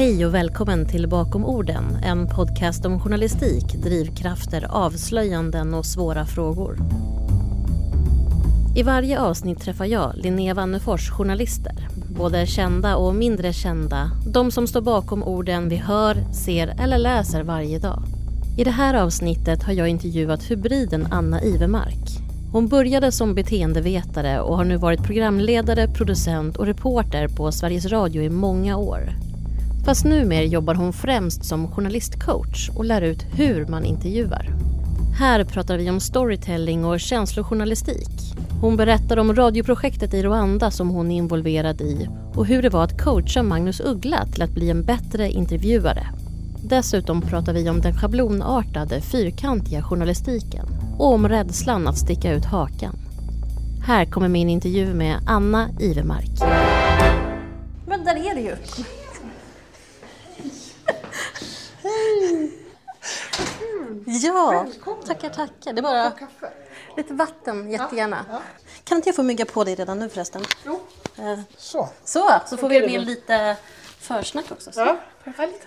Hej och välkommen till Bakom orden, en podcast om journalistik, drivkrafter, avslöjanden och svåra frågor. I varje avsnitt träffar jag, Linnea Wannefors, journalister. Både kända och mindre kända. De som står bakom orden vi hör, ser eller läser varje dag. I det här avsnittet har jag intervjuat hybriden Anna Ivermark. Hon började som beteendevetare och har nu varit programledare, producent och reporter på Sveriges Radio i många år. Fast numera jobbar hon främst som journalistcoach och lär ut hur man intervjuar. Här pratar vi om storytelling och känslojournalistik. Hon berättar om radioprojektet i Rwanda som hon är involverad i och hur det var att coacha Magnus Uggla till att bli en bättre intervjuare. Dessutom pratar vi om den schablonartade, fyrkantiga journalistiken och om rädslan att sticka ut hakan. Här kommer min intervju med Anna Ivermark. Men där är det ju! Hej! Ja, tackar, tackar. Det är bara lite vatten jättegärna. Ja, ja. Kan inte jag få mygga på dig redan nu förresten? Jo. Eh, Så. Så, så får vi med lite försnack också. Så. Ja, perfekt.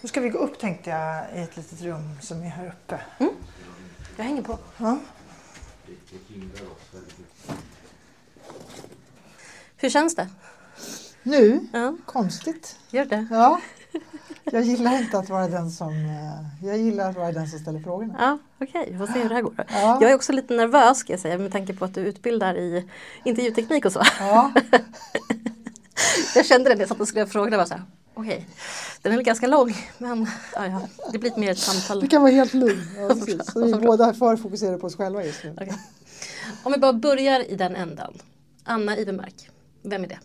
Nu ska vi gå upp tänkte jag i ett litet rum som är här uppe. Jag hänger på. Ja. Hur känns det? Nu? Ja, Konstigt. gör det? Ja. Jag gillar inte att vara den som... eh, Jag gillar att vara den som ställer frågorna. Ja, okej. Vi får se hur det här går. Ja. Jag är också lite nervös ska jag säga med tanke på att du utbildar i intervjuteknik och så. Ja. Jag kände det när jag satt och skrev frågorna. Bara så här, okej, den är ganska lång men ja, ja, det blir mer ett samtal. Du kan vara helt lugn. Ja, precis. Så vi är båda för fokuserade på oss själva just nu. Okej. Om vi bara börjar i den ändan. Anna Ivermark, vem är det?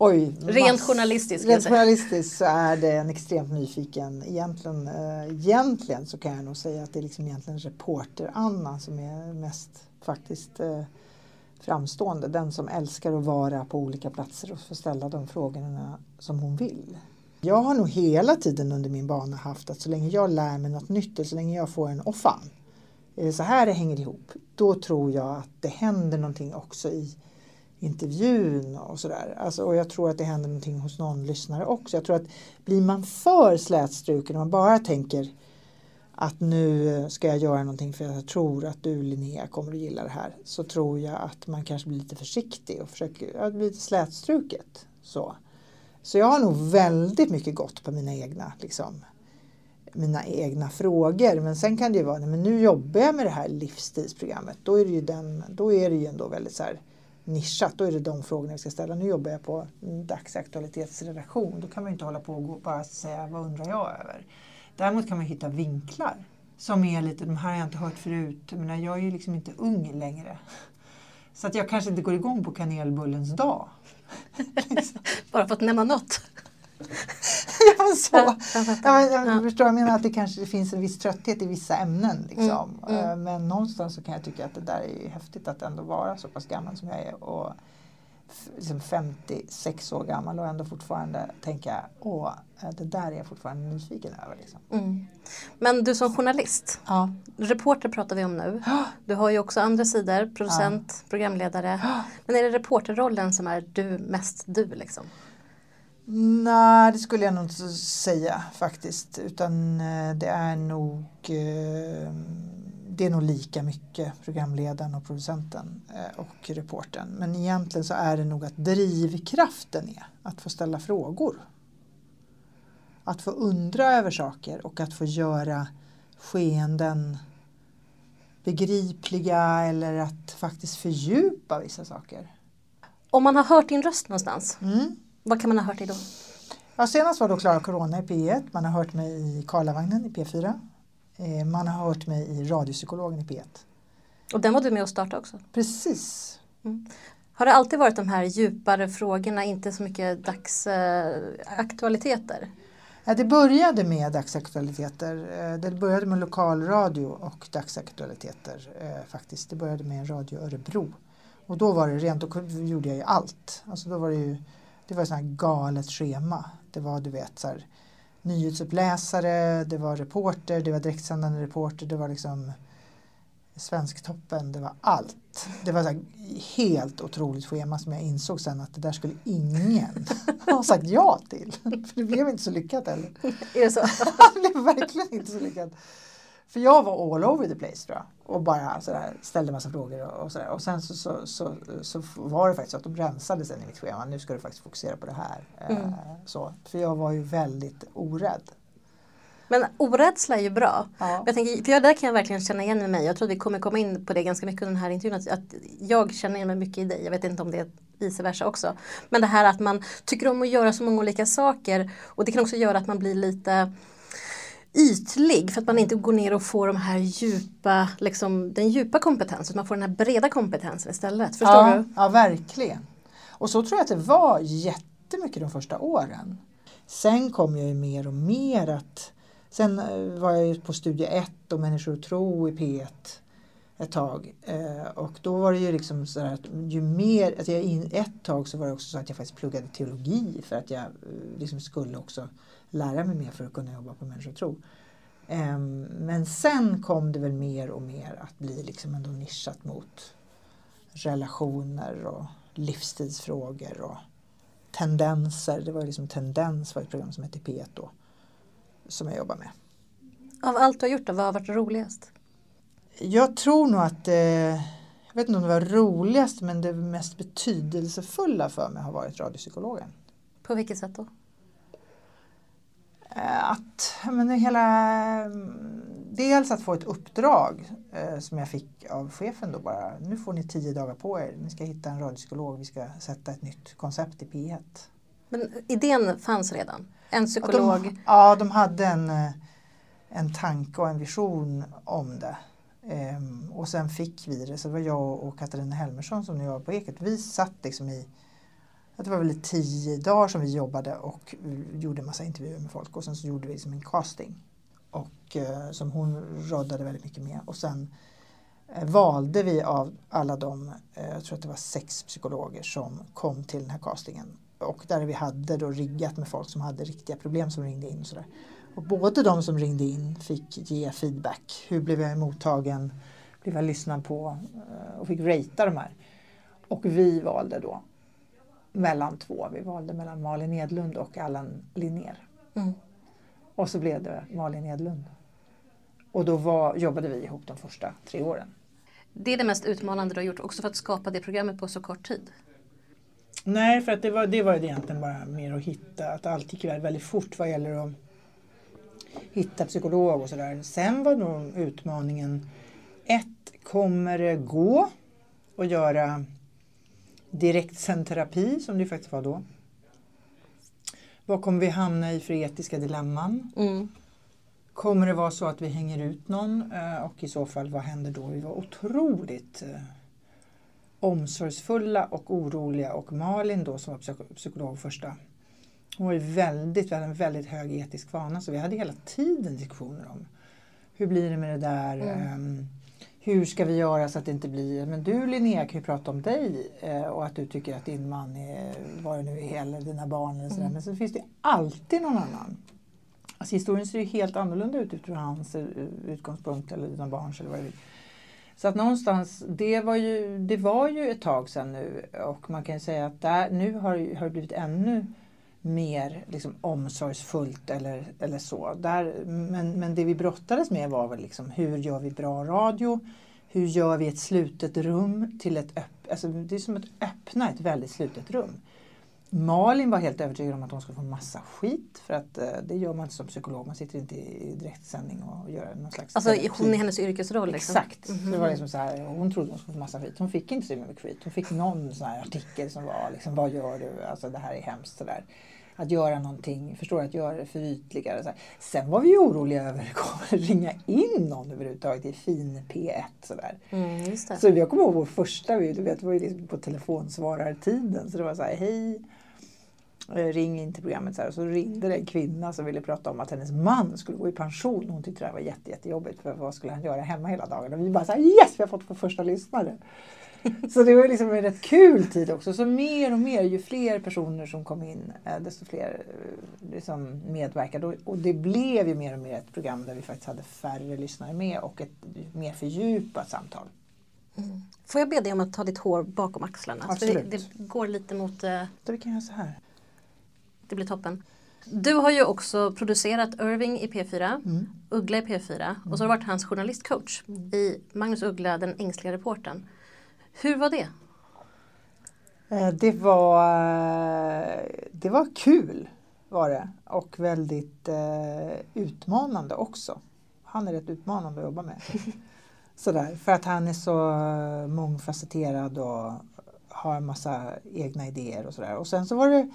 Oj, Rent journalistiskt Rent säga. journalistiskt så är det en extremt nyfiken. Egentligen, eh, egentligen så kan jag nog säga att det är liksom egentligen reporter-Anna som är mest faktiskt eh, framstående. Den som älskar att vara på olika platser och få ställa de frågorna som hon vill. Jag har nog hela tiden under min bana haft att så länge jag lär mig något nytt, så länge jag får en fan, är det så här det hänger ihop, då tror jag att det händer någonting också i intervjun och sådär. Alltså, och jag tror att det händer någonting hos någon lyssnare också. Jag tror att blir man för slätstruken och man bara tänker att nu ska jag göra någonting för jag tror att du Linnea kommer att gilla det här. Så tror jag att man kanske blir lite försiktig och försöker, ja, det blir lite slätstruket. Så. så jag har nog väldigt mycket gått på mina egna liksom, mina egna frågor. Men sen kan det ju vara, nej, men nu jobbar jag med det här livsstilsprogrammet. Då är det ju, den, då är det ju ändå väldigt så här nischat. Då är det de frågorna vi ska ställa. Nu jobbar jag på dagsaktualitetsredaktion. Då kan man ju inte hålla på och bara säga vad undrar jag över. Däremot kan man hitta vinklar som är lite, de här har jag inte hört förut. Jag, menar, jag är ju liksom inte ung längre. Så att jag kanske inte går igång på kanelbullens dag. Bara för att nämna något. ja, men så. Ja, jag. Ja, men, jag Ja. förstår, jag menar att det kanske finns en viss trötthet i vissa ämnen. Liksom. Mm, mm. Men någonstans så kan jag tycka att det där är häftigt att ändå vara så pass gammal som jag är. Och liksom 56 år gammal och ändå fortfarande tänka åh, eh, det där är jag fortfarande nyfiken över. Liksom. Mm. Men du som journalist, Ja. reporter pratar vi om nu. Du har ju också andra sidor, producent, programledare. Men är det reporterrollen som är du mest du liksom? Nej, det skulle jag nog inte säga faktiskt. Utan eh, det är nog eh, det är nog lika mycket programledaren och producenten eh, och reportern. Men egentligen så är det nog att drivkraften är att få ställa frågor. Att få undra över saker och att få göra skeenden begripliga eller att faktiskt fördjupa vissa saker. Om man har hört din röst någonstans, Mm. Vad kan man ha hört dig då? Ja, senast var då Klara Corona i P1. Man har hört mig i Karlavagnen i P4. Eh, Man har hört mig i Radiopsykologen i P1. Och den var du med och startade också. Precis. Har det alltid varit de här djupare frågorna, inte så mycket dagsaktualiteter? Ja, det började med dagsaktualiteter. Eh, Det började med lokalradio och dagsaktualiteter eh, faktiskt. Det började med en Radio Örebro. Och då var det rent, då gjorde jag ju allt. Alltså då var det ju det var ett sånt här galet schema. Det var du vet så här, nyhetsuppläsare, det var reporter, det var direktsändande reporter, det var liksom Svensktoppen, det var allt. Det var så helt otroligt schema som jag insåg sen att det där skulle ingen ha sagt ja till. För det blev inte så lyckat heller. Är det så? det blev verkligen inte så lyckat. För jag var all over the place tror jag. Och bara sådär, ställde massa frågor och, och sådär. Och sen så, så, så, så, var det faktiskt så att de rensade sen i mitt schema. Nu ska du faktiskt fokusera på det här. Mm. Eh, så. För jag var ju väldigt orädd. Men orädsla är ju bra. Ja. Jag tänker, för jag, där kan jag verkligen känna igen mig. Jag tror att vi kommer komma in på det ganska mycket under den här intervjun. Att, att jag känner igen mig mycket i dig. Jag vet inte om det är vice versa också. Men det här att man tycker om att göra så många olika saker. Och det kan också göra att man blir lite ytlig för att man inte går ner och får de här djupa, liksom, den djupa kompetensen. Man får den här breda kompetensen istället. Förstår ja, du? Ja, verkligen. Och så tror jag att det var jättemycket de första åren. Sen kom jag ju mer och mer att Sen eh, var jag ju på studie 1 och människor och tro i P1 ett tag. Eh, och då var det ju liksom så att ju mer, alltså jag ett tag så var det också så att jag faktiskt pluggade teologi för att jag eh, liksom skulle också lära mig mer för att kunna jobba på människor och tro. Eh, men sen kom det väl mer och mer att bli liksom ändå nischat mot relationer och livstidsfrågor och tendenser. Det var liksom Tendens var ett program som hette P1 då som jag jobbar med. Av allt du har gjort då, vad har varit roligast? Jag tror nog att, eh, jag vet inte om det var roligast, men det mest betydelsefulla för mig har varit radiopsykologen. På vilket sätt då? Eh, att, men hela, dels att få ett uppdrag eh, som jag fick av chefen då bara. Nu får ni tio dagar på er, ni ska hitta en radiopsykolog, vi ska sätta ett nytt koncept i P1. Men idén fanns redan? En psykolog? De, ja, de hade en, eh, en tanke och en vision om det. Ehm, och sen fick vi det, så det var jag och Katarina Helmersson som nu jobbar på Eket. Vi satt liksom i, det var väl tio dagar som vi jobbade och gjorde massa intervjuer med folk och sen så gjorde vi liksom en casting. Och eh, som hon råddade väldigt mycket med. Och sen eh, valde vi av alla de, eh, jag tror att det var sex psykologer som kom till den här castingen och där vi hade då riggat med folk som hade riktiga problem som ringde in. Och, sådär. och både de som ringde in fick ge feedback. Hur blev jag mottagen? Blev jag lyssnad på? Eh, och fick ratea de här. Och vi valde då mellan två. Vi valde mellan Malin Edlund och Allan Linnér. Mm. Och så blev det Malin Edlund. Och då var, jobbade vi ihop de första tre åren. Det är det mest utmanande du har gjort också för att skapa det programmet på så kort tid? Nej, för att det var, det var egentligen bara mer att hitta, att allt gick väldigt fort vad gäller att hitta psykolog och sådär. Sen var nog utmaningen, ett, kommer det gå att göra direktsänd terapi som det faktiskt var då? Vad kommer vi hamna i för etiska dilemman? Mm. Kommer det vara så att vi hänger ut någon eh, och i så fall vad händer då? Vi var otroligt eh, omsorgsfulla och oroliga och Malin då som var psykolog första hon var väldigt, väldigt, väldigt hög etisk vana så vi hade hela tiden diskussioner om hur blir det med det där? Mm. Hur ska vi göra så att det inte blir, men du Linnea kan ju prata om dig eh, och att du tycker att din man är vad det nu är, eller dina barn eller sådär. Mm. Men så finns det alltid någon annan. Alltså historien ser ju helt annorlunda ut utifrån hans eh, utgångspunkt eller dina barns eller vad det är. Så att någonstans, det var ju, det var ju ett tag sedan nu och man kan säga att där, nu har, har det blivit ännu mer liksom, omsorgsfullt eller, eller så. Där, men, men det vi brottades med var väl liksom, hur gör vi bra radio? Hur gör vi ett slutet rum till ett öppet, alltså det är som att öppna ett väldigt slutet rum. Malin var helt övertygad om att hon skulle få massa skit för att eh, det gör man inte som psykolog. Man sitter inte i direktsändning och gör någon slags Alltså hon är hennes yrkesroll? Liksom. Exakt. Mm -hmm. Det var liksom så här, hon trodde hon skulle få massa skit. Hon fick inte så mycket skit. Hon fick någon sån här artikel som var liksom, vad gör du? Alltså det här är hemskt. Sådär. Att göra någonting, förstår att göra det för ytligare. Så Sen var vi oroliga över, det ringa in någon överhuvudtaget i fin P1? Sådär. Mm, så jag kommer ihåg vår första, du vet, det var ju liksom på telefonsvarartiden. Så det var så här, hej ring in till programmet. Så, här, så ringde det en kvinna som ville prata om att hennes man skulle gå i pension. Hon tyckte det var jätte, jättejobbigt för vad skulle han göra hemma hela dagen? Och vi bara så här, yes, vi har fått vår första lyssnare. Så det var liksom en rätt kul tid också. Så mer och mer, ju fler personer som kom in, eh, desto fler eh, liksom medverkade. Och det blev ju mer och mer ett program där vi faktiskt hade färre lyssnare med och ett mer fördjupat samtal. Mm. Får jag be dig om att ta ditt hår bakom axlarna? Absolut. Det, det, går lite mot... Eh... Då vi kan göra så här. Det blir toppen. Du har ju också producerat Irving i P4, mm. Uggla i P4 mm. och så har du varit hans journalistcoach mm. i Magnus Uggla, den ängsliga reportern. Hur var det? Eh, det var, det var kul var det och väldigt eh, utmanande också. Han är rätt utmanande att jobba med. Sådär, för att han är så mångfacetterad och har en massa egna idéer och sådär. Och sen så var det,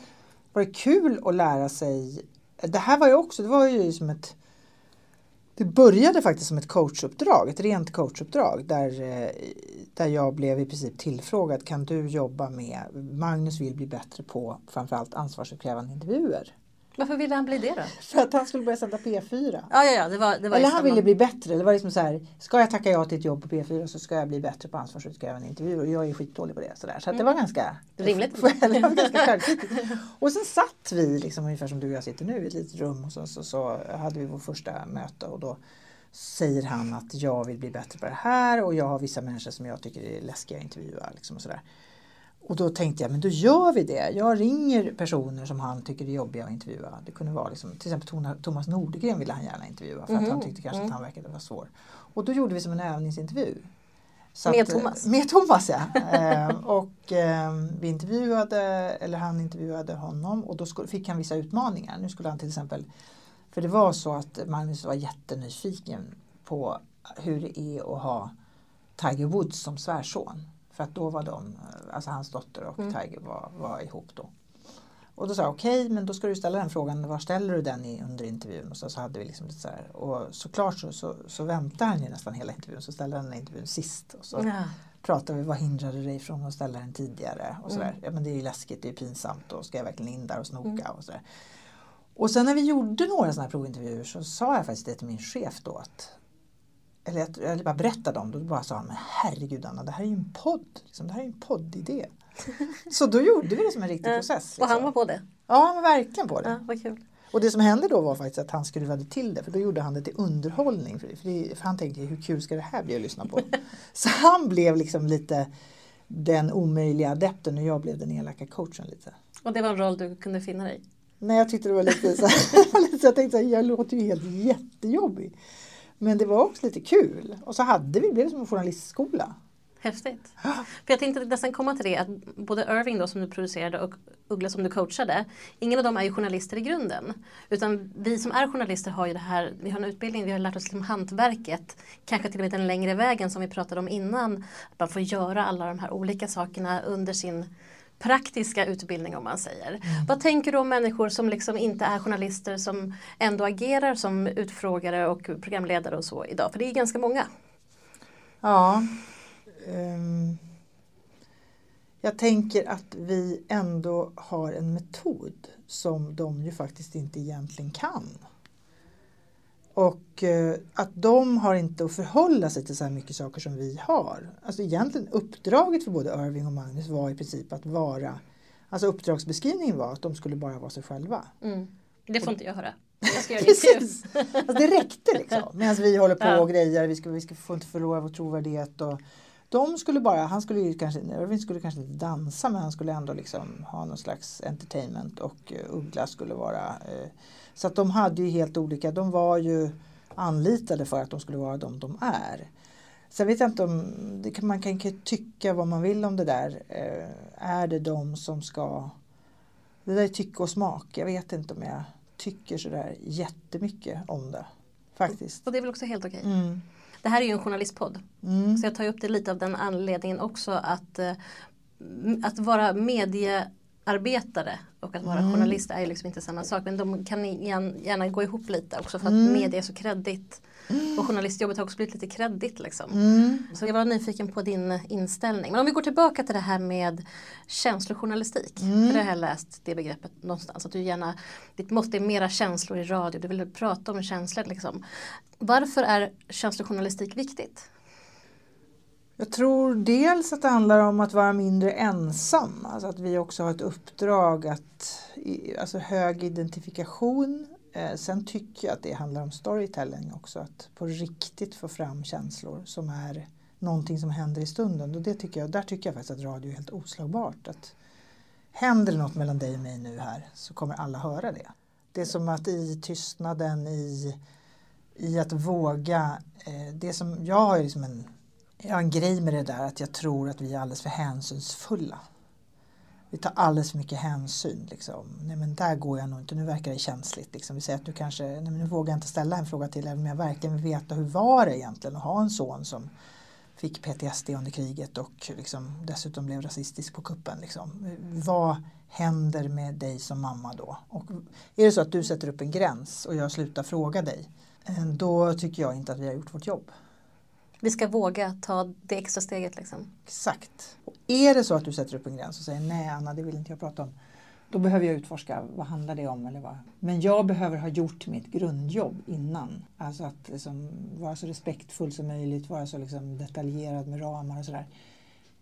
var det kul att lära sig. Det här var ju också, det var ju som ett det började faktiskt som ett coachuppdrag, ett rent coachuppdrag där, eh, där jag blev i princip tillfrågad, kan du jobba med, Magnus vill bli bättre på framförallt ansvarsutkrävande intervjuer. Varför ville han bli det då? För att han skulle börja sända P4. Ja, ja, ja, det var, det var Eller han ville bli bättre. Det var liksom så här, ska jag tacka ja till ett jobb på P4 så ska jag bli bättre på ansvarsutkrävande intervjuer. Och jag är skitdålig på det. Så, där. så mm. det var ganska rimligt. det var ganska självkritiskt. Och sen satt vi liksom ungefär som du och jag sitter nu i ett litet rum och så, så, så hade vi vår första möte och då säger han att jag vill bli bättre på det här och jag har vissa människor som jag tycker är läskiga att intervjua. Liksom och sådär. Och då tänkte jag, men då gör vi det. Jag ringer personer som han tycker är jobbiga att intervjua. Det kunde vara liksom, till exempel Thomas Nordegren ville han gärna intervjua för mm. att han mhm. tyckte kanske mm. att han verkade vara svår. Och då gjorde vi som en övningsintervju. Så med att, Thomas? Med Thomas ja. eh, och eh, vi intervjuade, eller han intervjuade honom och då skulle, fick han vissa utmaningar. Nu skulle han till exempel, för det var så att Magnus var jättenyfiken på hur det är att ha Tiger Woods som svärson. För att då var de, alltså hans dotter och mm. Tiger var, var ihop då. Och då sa jag okej, okay, men då ska du ställa den frågan, var ställer du den i, under intervjun? Och så, så hade vi liksom så här, och såklart så, så, så väntar han ju nästan hela intervjun, så ställer han intervjun sist. Och så ja. pratar vi, vad hindrade dig från att ställa den tidigare? Och så mm. Ja men det är ju läskigt, det är pinsamt och ska jag verkligen in där och snoka? Mm. Och, så där. och sen när vi gjorde några sådana här provintervjuer så sa jag faktiskt det till min chef då att eller jag, jag bara berättade om det och då bara sa han, men herregud Anna, det här är ju en podd. Liksom, det här är ju en poddidé. så då gjorde vi det som en riktig ja. process. Liksom. Och han liksom. var på det? Ja, han var verkligen på det. Ja, vad kul. Och det som hände då var faktiskt att han skruvade till det för då gjorde han det till underhållning. För, det, för, han tänkte hur kul ska det här bli att lyssna på? så han blev liksom lite den omöjliga adepten och jag blev den elaka coachen lite. Och det var en roll du kunde finna dig Nej, jag tyckte det var lite så här, jag tänkte så här, jag låter ju helt jättejobbig. Men det var också lite kul. Och så hade vi, blev det som en journalistskola. Häftigt. För jag tänkte nästan komma till det att både Irving då som du producerade och Uggla som du coachade. Ingen av dem är ju journalister i grunden. Utan vi som är journalister har ju det här, vi har en utbildning, vi har lärt oss liksom hantverket. Kanske till och med den längre vägen som vi pratade om innan. Att man får göra alla de här olika sakerna under sin praktiska utbildning om man säger. Mm. Vad tänker du om människor som liksom inte är journalister som ändå agerar som utfrågare och programledare och så idag? För det är ganska många. Ja. Um, jag tänker att vi ändå har en metod som de ju faktiskt inte egentligen kan. Och eh, att de har inte att förhålla sig till så här mycket saker som vi har. Alltså egentligen uppdraget för både Irving och Magnus var i princip att vara Alltså uppdragsbeskrivningen var att de skulle bara vara sig själva. Mm. Det får och, inte jag höra. Jag ska göra Precis! alltså det räckte liksom. Medan vi håller på och grejer, vi, ska, vi ska, får inte förlora vår trovärdighet. Och, de skulle bara, han skulle ju kanske, Irving skulle kanske inte dansa men han skulle ändå liksom ha någon slags entertainment och uh, Uggla skulle vara uh, så att de hade ju helt olika, de var ju anlitade för att de skulle vara de de är. Sen vet jag inte om, kan, man kan tycka vad man vill om det där. Eh, är det de som ska, det där är tycke och smak. Jag vet inte om jag tycker sådär jättemycket om det. Faktiskt. Och det är väl också helt okej. Mm. Det här är ju en journalistpodd. Mm. Så jag tar upp det lite av den anledningen också att, eh, att vara medie arbetare och att vara mm. journalist är ju liksom inte samma sak. Men de kan gärna gå ihop lite också för att mm. media är så kreddigt. Mm. Och journalistjobbet har också blivit lite kreddigt. Liksom. Mm. Så jag var nyfiken på din inställning. Men om vi går tillbaka till det här med känslojournalistik. Mm. För det har jag läst det begreppet någonstans. Att du gärna, ditt måste är mera känslor i radio. Du vill prata om känslor. Liksom. Varför är känslojournalistik viktigt? Jag tror dels att det handlar om att vara mindre ensam. Alltså att vi också har ett uppdrag att, alltså hög identifikation. Eh, sen tycker jag att det handlar om storytelling också. Att på riktigt få fram känslor som är någonting som händer i stunden. Och det tycker jag, där tycker jag faktiskt att radio är helt oslagbart. Att händer det något mellan dig och mig nu här så kommer alla höra det. Det är som att i tystnaden, i, i att våga. Eh, det som, jag har liksom en jag har en grej med det där att jag tror att vi är alldeles för hänsynsfulla. Vi tar alldeles för mycket hänsyn. Liksom. Nej men där går jag nog inte, nu verkar det känsligt. Liksom. Vi säger att du kanske, nej men nu vågar jag inte ställa en fråga till även om jag verkligen vill veta hur var det egentligen att ha en son som fick PTSD under kriget och liksom dessutom blev rasistisk på kuppen. Liksom. Vad händer med dig som mamma då? Och är det så att du sätter upp en gräns och jag slutar fråga dig, eh, då tycker jag inte att vi har gjort vårt jobb. Vi ska våga ta det extra steget. Liksom. Exakt. Och är det så att du sätter upp en gräns och säger nej Anna, det vill inte jag prata om. Då behöver jag utforska vad handlar det om eller vad. Men jag behöver ha gjort mitt grundjobb innan. Alltså att liksom vara så respektfull som möjligt, vara så liksom detaljerad med ramar och sådär.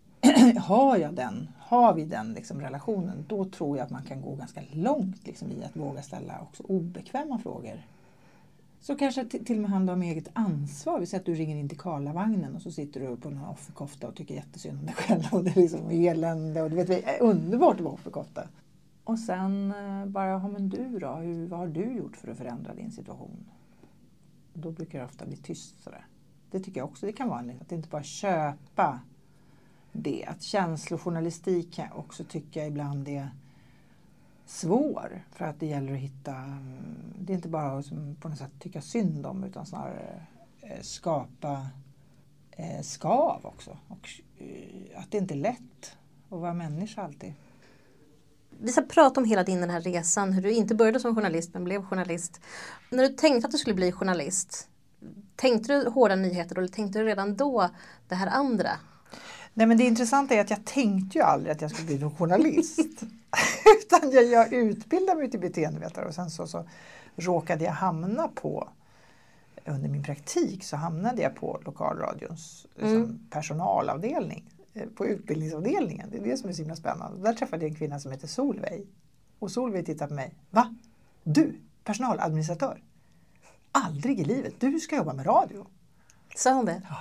har jag den, har vi den liksom relationen, då tror jag att man kan gå ganska långt liksom i att våga ställa också obekväma frågor. Så kanske till och med handlar om eget ansvar. Vi säger att du ringer in till Karlavagnen och så sitter du på en offerkofta och tycker jättesynd om dig själv och det är liksom elände och du vet, det är underbart att vara offerkofta. Och sen eh, bara, ja men du då, hur, vad har du gjort för att förändra din situation? Då brukar det ofta bli tyst sådär. Det tycker jag också det kan vara en att inte bara köpa det. Att känslojournalistik kan jag också tycka ibland är svår. För att det gäller att hitta, mm, det är inte bara att på något sätt tycka synd om utan snarare eh, skapa eh, skav också. Och eh, att det inte är lätt att vara människa alltid. Vi ska prata om hela din den här resan, hur du inte började som journalist men blev journalist. När du tänkte att du skulle bli journalist, tänkte du hårda nyheter eller tänkte du redan då det här andra? Nej men det intressanta är att jag tänkte ju aldrig att jag skulle bli någon journalist. Utan jag, jag utbildade mig till beteendevetare och sen så, så råkade jag hamna på under min praktik så hamnade jag på lokalradions liksom, mm. personalavdelning eh, på utbildningsavdelningen. Det är det som är så himla spännande. Där träffade jag en kvinna som heter Solveig. Och Solveig tittade på mig. Va? Du, personaladministratör? Aldrig i livet. Du ska jobba med radio. Sa hon det? Ja.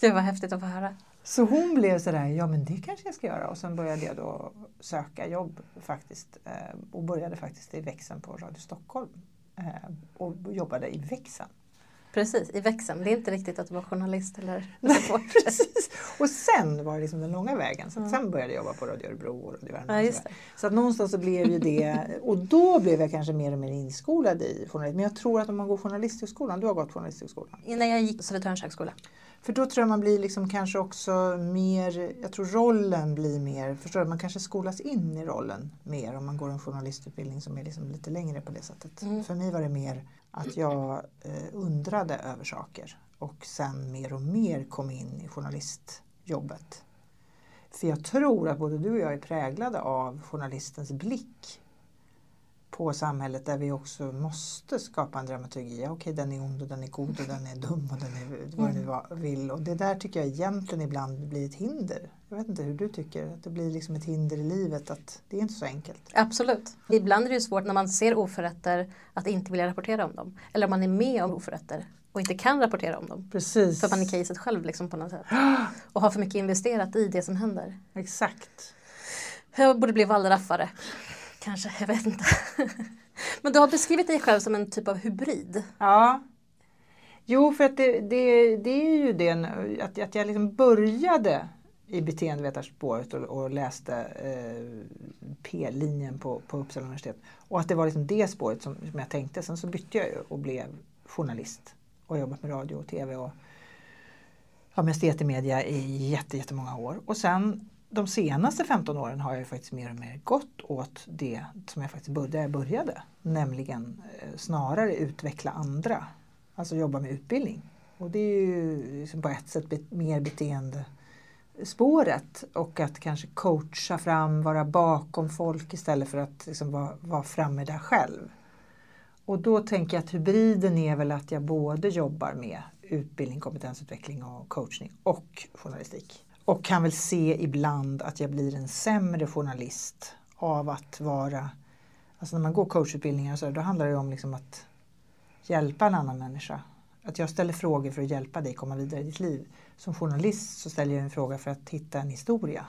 Det var häftigt att få höra. Så hon blev sådär, ja men det kanske jag ska göra. Och sen började jag då söka jobb faktiskt. Eh, och började faktiskt i växeln på Radio Stockholm. Eh, och jobbade i växeln. Precis, i växeln. Det är inte riktigt att du var journalist eller Precis. Och sen var det liksom den långa vägen. Så mm. Sen började jag jobba på Radio Örebro och Radio Värmland. Ja, så att någonstans så blev ju det, och då blev jag kanske mer och mer inskolad i journalistik. Men jag tror att om man går journalisthögskolan, du har gått journalisthögskolan? Nej, jag gick Södertörns högskola. För då tror jag man blir liksom kanske också mer, jag tror rollen blir mer, förstår du, man kanske skolas in i rollen mer om man går en journalistutbildning som är liksom lite längre på det sättet. Mm. För mig var det mer att jag eh, undrade över saker och sen mer och mer kom in i journalistjobbet. För jag tror att både du och jag är präglade av journalistens blick på samhället där vi också måste skapa en dramaturgi. Okej, okay, den är ond och den är god och den är dum och den är vad du mm. vill. Och det där tycker jag egentligen ibland blir ett hinder. Jag vet inte hur du tycker, att det blir liksom ett hinder i livet att det är inte så enkelt. Absolut. Ibland är det svårt när man ser oförrätter att inte vilja rapportera om dem. Eller om man är med om oförrätter och inte kan rapportera om dem. Precis. För man är caset själv liksom på något sätt. Och har för mycket investerat i det som händer. Exakt. Jag borde bli wallraffare. Kanske, jag vet inte. Men du har beskrivit dig själv som en typ av hybrid. Ja. Jo, för att det, det, det är ju det att, att jag liksom började i beteendevetarspåret och, och läste eh, P-linjen på, på Uppsala universitet. Och att det var liksom det spåret som, som jag tänkte. Sen så bytte jag ju och blev journalist och jobbat med radio och tv och ja, mest media i jättemånga år. Och sen de senaste 15 åren har jag faktiskt mer och mer gått åt det som jag faktiskt började, började nämligen eh, snarare utveckla andra. Alltså jobba med utbildning. Och det är ju liksom på ett sätt mer beteendespåret och att kanske coacha fram, vara bakom folk istället för att liksom vara, vara framme där själv. Och då tänker jag att hybriden är väl att jag både jobbar med utbildning, kompetensutveckling och coachning och journalistik. Och kan väl se ibland att jag blir en sämre journalist av att vara Alltså när man går coachutbildningar så då handlar det om liksom att hjälpa en annan människa. Att jag ställer frågor för att hjälpa dig komma vidare i ditt liv. Som journalist så ställer jag en fråga för att hitta en historia.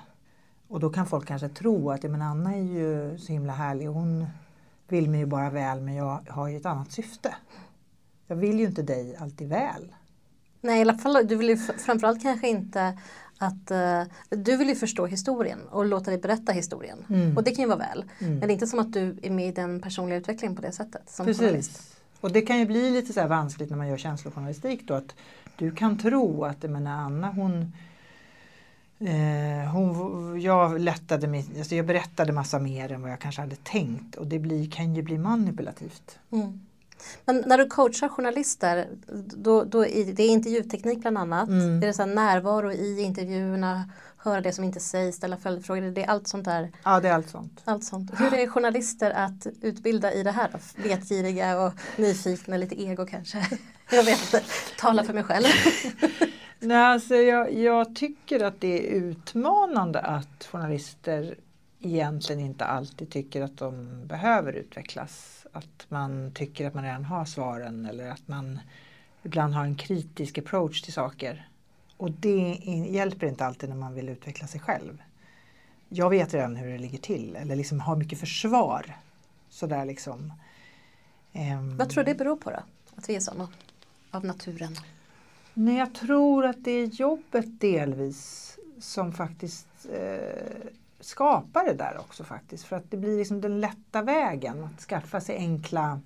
Och då kan folk kanske tro att ja, men Anna är ju så himla härlig hon vill mig ju bara väl men jag har ju ett annat syfte. Jag vill ju inte dig alltid väl. Nej, i alla fall, du vill ju framförallt kanske inte att uh, du vill ju förstå historien och låta dig berätta historien. Mm. Och det kan ju vara väl. Mm. Men det är inte som att du är med i den personliga utvecklingen på det sättet. Som Precis. Journalist. Och det kan ju bli lite så här vanskligt när man gör känslojournalistik då att du kan tro att menar, Anna hon eh, hon, jag, lättade mig, alltså jag berättade massa mer än vad jag kanske hade tänkt och det blir, kan ju bli manipulativt. Mm. Men när du coachar journalister, då, då är det är intervjuteknik bland annat. Mm. Är det så närvaro i intervjuerna, höra det som inte sägs, ställa följdfrågor. Det är allt sånt där. Ja, det är allt sånt. Allt sånt. Hur är journalister att utbilda i det här då? Vetgiriga och nyfikna, lite ego kanske? Jag vet inte, tala för mig själv. Nej, alltså jag, jag tycker att det är utmanande att journalister egentligen inte alltid tycker att de behöver utvecklas att man tycker att man redan har svaren eller att man ibland har en kritisk approach till saker. Och det hjälper inte alltid när man vill utveckla sig själv. Jag vet redan hur det ligger till eller liksom har mycket försvar. Sådär liksom. Um, Vad tror du det beror på då? Att vi är sådana av naturen? Nej, jag tror att det är jobbet delvis som faktiskt eh, skapa det där också faktiskt. För att det blir liksom den lätta vägen att skaffa sig enkla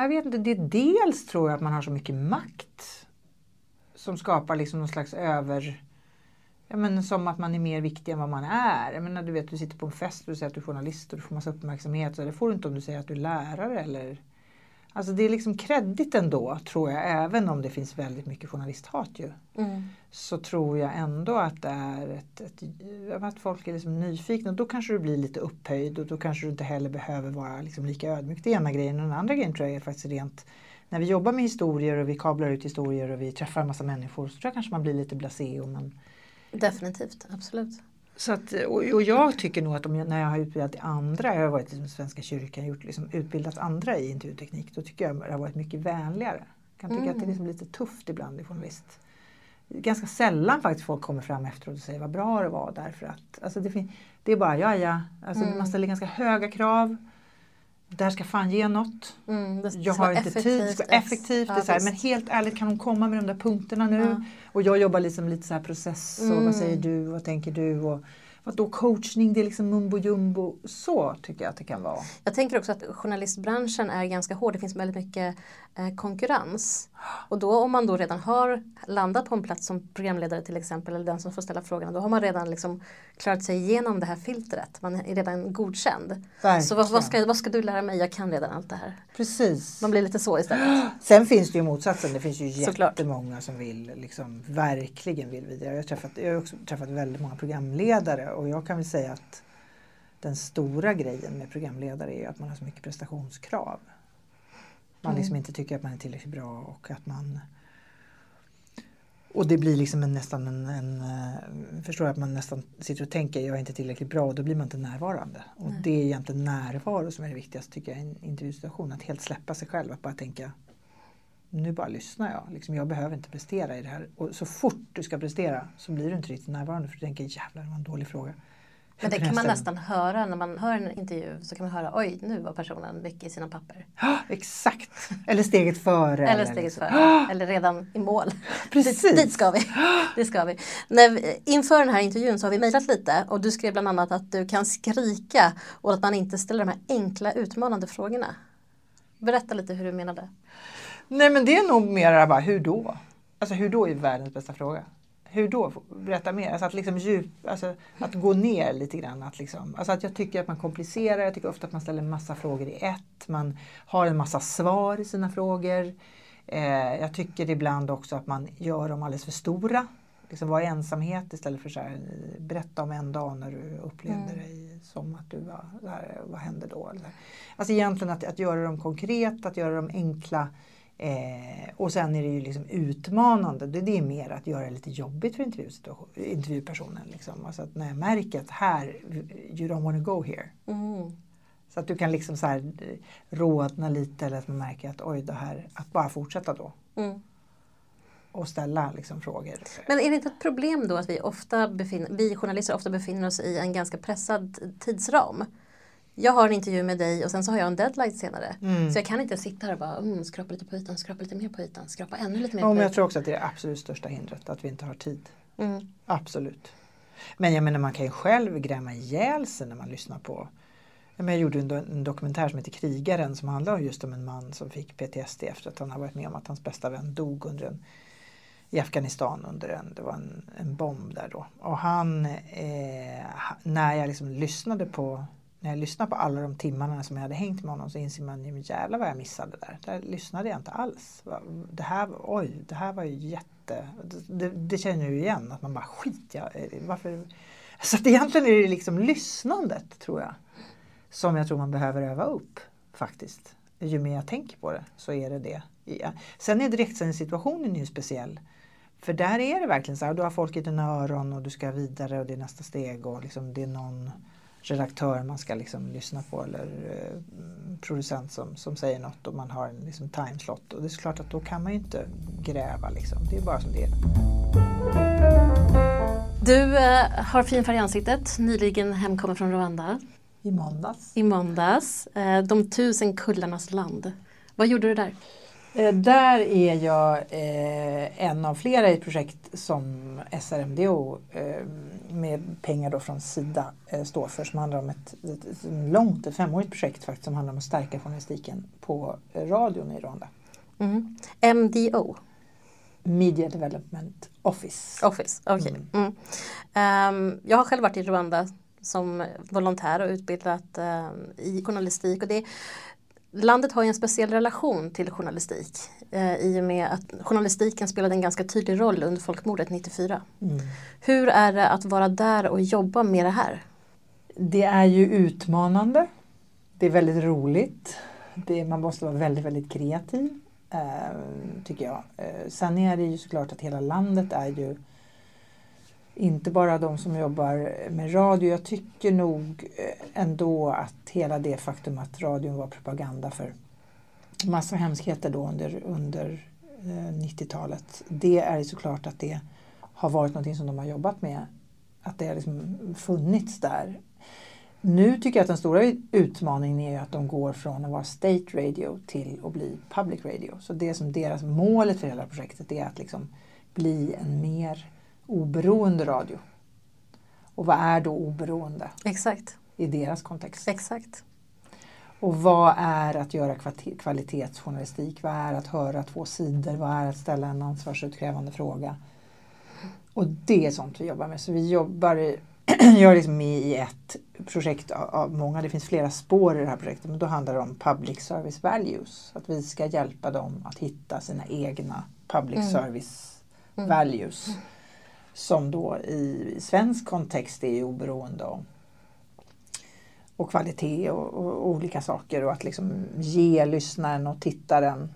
jag vet inte, det är dels tror jag att man har så mycket makt som skapar liksom någon slags över... Ja, men som att man är mer viktig än vad man är. Jag menar, du vet, du sitter på en fest och du säger att du är journalist och du får massa uppmärksamhet. Så det får du inte om du säger att du är lärare eller Alltså det är liksom kredit ändå tror jag, även om det finns väldigt mycket journalisthat ju. Mm. Så tror jag ändå att det är ett, ett, att folk är liksom nyfikna och då kanske du blir lite upphöjd och då kanske du inte heller behöver vara liksom lika ödmjuk. Det är ena grejen. Och den andra grejen tror jag är faktiskt rent när vi jobbar med historier och vi kablar ut historier och vi träffar en massa människor så tror jag kanske man blir lite blasé och man Definitivt, absolut. Så att, och, och, jag tycker nog att om jag, när jag har utbildat andra, jag har varit i Svenska kyrkan, gjort, liksom, utbildat andra i intervjuteknik, då tycker jag att det har varit mycket vänligare. Jag kan tycka mm. att det är liksom lite tufft ibland i journalist. Ganska sällan faktiskt folk kommer fram efteråt och säger vad bra det var därför att alltså det, det är bara ja ja, alltså mm. man ställer ganska höga krav. Det här ska fan ge något. Mm, jag har inte tid, det ska vara effektivt. Ja, det men helt ärligt, kan hon komma med de där punkterna nu? Ja. Och jag jobbar liksom lite så här process och mm. vad säger du, vad tänker du? Och, Vadå coachning, det är liksom mumbo jumbo. Så tycker jag att det kan vara. Jag tänker också att journalistbranschen är ganska hård. Det finns väldigt mycket eh, konkurrens. Och då om man då redan har landat på en plats som programledare till exempel, eller den som får ställa frågorna, då har man redan liksom klarat sig igenom det här filtret. Man är redan godkänd. Verkligen. Så vad, vad, ska, vad ska du lära mig? Jag kan redan allt det här. Precis. Man blir lite så istället. Sen finns det ju motsatsen. Det finns ju jättemånga som vill, liksom, verkligen vill vidare. Jag har, träffat, jag har också träffat väldigt många programledare och jag kan väl säga att den stora grejen med programledare är att man har så mycket prestationskrav. Man liksom mm. inte tycker att man är tillräckligt bra och att man och det blir liksom en, nästan en, en uh, förstår att man nästan sitter och tänker jag är inte tillräckligt bra och då blir man inte närvarande. Och Nej. det är egentligen närvaro som är det viktigaste tycker jag i en intervjusituation. Att helt släppa sig själv, att bara tänka nu bara lyssnar jag. Liksom, jag behöver inte prestera i det här. Och så fort du ska prestera så blir du inte riktigt närvarande för du tänker jävlar det var en dålig fråga. Men det kan man nästan höra när man hör en intervju så kan man höra oj nu var personen mycket i sina papper. Ja, exakt! Eller steget före. eller steget liksom. före. Eller redan i mål. Precis. Dit, dit ska vi. Det ska vi. När, inför den här intervjun så har vi mejlat lite och du skrev bland annat att du kan skrika och att man inte ställer de här enkla utmanande frågorna. Berätta lite hur du menade. Nej men det är nog mer bara hur då? Alltså hur då är världens bästa fråga? Hur då? Berätta mer. Alltså att, liksom djup, alltså att gå ner lite grann. Att, liksom, alltså att jag tycker att man komplicerar. Jag tycker ofta att man ställer en massa frågor i ett. Man har en massa svar i sina frågor. Eh, jag tycker ibland också att man gör dem alldeles för stora. Liksom vara ensamhet istället för att berätta om en dag när du upplevde mm. dig som att du var där, vad hände då? Alltså egentligen att, att göra dem konkret, att göra dem enkla Eh, och sen är det ju liksom utmanande. Det, det är mer att göra det lite jobbigt för intervjupersonen. Liksom. Alltså att när jag märker att här, you don't want to go here. Mm. Så att du kan liksom så här rådna lite eller att man märker att oj, det här, att bara fortsätta då. Mm. Och ställa liksom frågor. Men är det inte ett problem då att vi, ofta befinner, vi journalister ofta befinner oss i en ganska pressad tidsram? Jag har en intervju med dig och sen så har jag en deadline senare. Mm. Så jag kan inte sitta här och bara mm, skrapa lite på ytan, skrapa lite mer på ytan, skrapa ännu lite mer Ja, på men ytan. jag tror också att det är det absolut största hindret, att vi inte har tid. Mm. Absolut. Men jag menar man kan ju själv gräma ihjäl sig när man lyssnar på jag, gjorde en, do en dokumentär som heter Krigaren som handlar just om en man som fick PTSD efter att han har varit med om att hans bästa vän dog under en, i Afghanistan under en, det var en, en bomb där då. Och han, eh, när jag liksom lyssnade på när jag lyssnar på alla de timmarna som jag hade hängt med honom så inser man ju jävlar vad jag missade där. Där lyssnade jag inte alls. Det här, oj, det här var ju jätte... Det, det känner du igen, att man bara skit, jag, eh, varför... Så att egentligen är det liksom lyssnandet tror jag. Som jag tror man behöver öva upp faktiskt. Ju mer jag tänker på det så är det det. Eh, sen är direktsändningssituationen ju speciell. För där är det verkligen så här, du har folk i dina öron och du ska vidare och det är nästa steg och liksom det är någon redaktör man ska liksom lyssna på eller eh, producent som, som säger något och man har en liksom timeslot. Och det är klart att då kan man ju inte gräva liksom. Det är bara som det är. Du eh, har fin färg i ansiktet, nyligen hemkommen från Rwanda. I måndags. I måndags. Eh, de tusen kullarnas land. Vad gjorde du där? Eh, där är jag eh, en av flera i ett projekt som SRMDO eh, med pengar då från Sida eh, står för som handlar om ett, ett, ett långt, ett femårigt projekt faktiskt som handlar om att stärka journalistiken på radion i Rwanda. Mm. MDO? Media Development Office. Office, okej. Okay. Mm. Um, jag har själv varit i Rwanda som volontär och utbildat um, i journalistik och det Landet har ju en speciell relation till journalistik eh, i och med att journalistiken spelade en ganska tydlig roll under folkmordet 94. Mm. Hur är det att vara där och jobba med det här? Det är ju utmanande. Det är väldigt roligt. Det, man måste vara väldigt, väldigt kreativ, eh, tycker jag. Eh, sen är det ju såklart att hela landet är ju inte bara de som jobbar med radio. Jag tycker nog eh, ändå att hela det faktum att radion var propaganda för massa hemskheter då under, under eh, 90-talet. Det är såklart att det har varit någonting som de har jobbat med. Att det har liksom funnits där. Nu tycker jag att den stora utmaningen är att de går från att vara state radio till att bli public radio. Så det som deras målet för hela projektet är att liksom bli en mer oberoende radio. Och vad är då oberoende? Exakt. I deras kontext. Exakt. Och vad är att göra kvalitetsjournalistik? Vad är att höra två sidor? Vad är att ställa en ansvarsutkrävande fråga? Och det är sånt vi jobbar med. Så vi jobbar jag är liksom med i ett projekt av många, det finns flera spår i det här projektet, men då handlar det om public service values. Att vi ska hjälpa dem att hitta sina egna public mm. service mm. values. Som då i svensk kontext är oberoende och, och kvalitet och, och, olika saker och att liksom ge lyssnaren och tittaren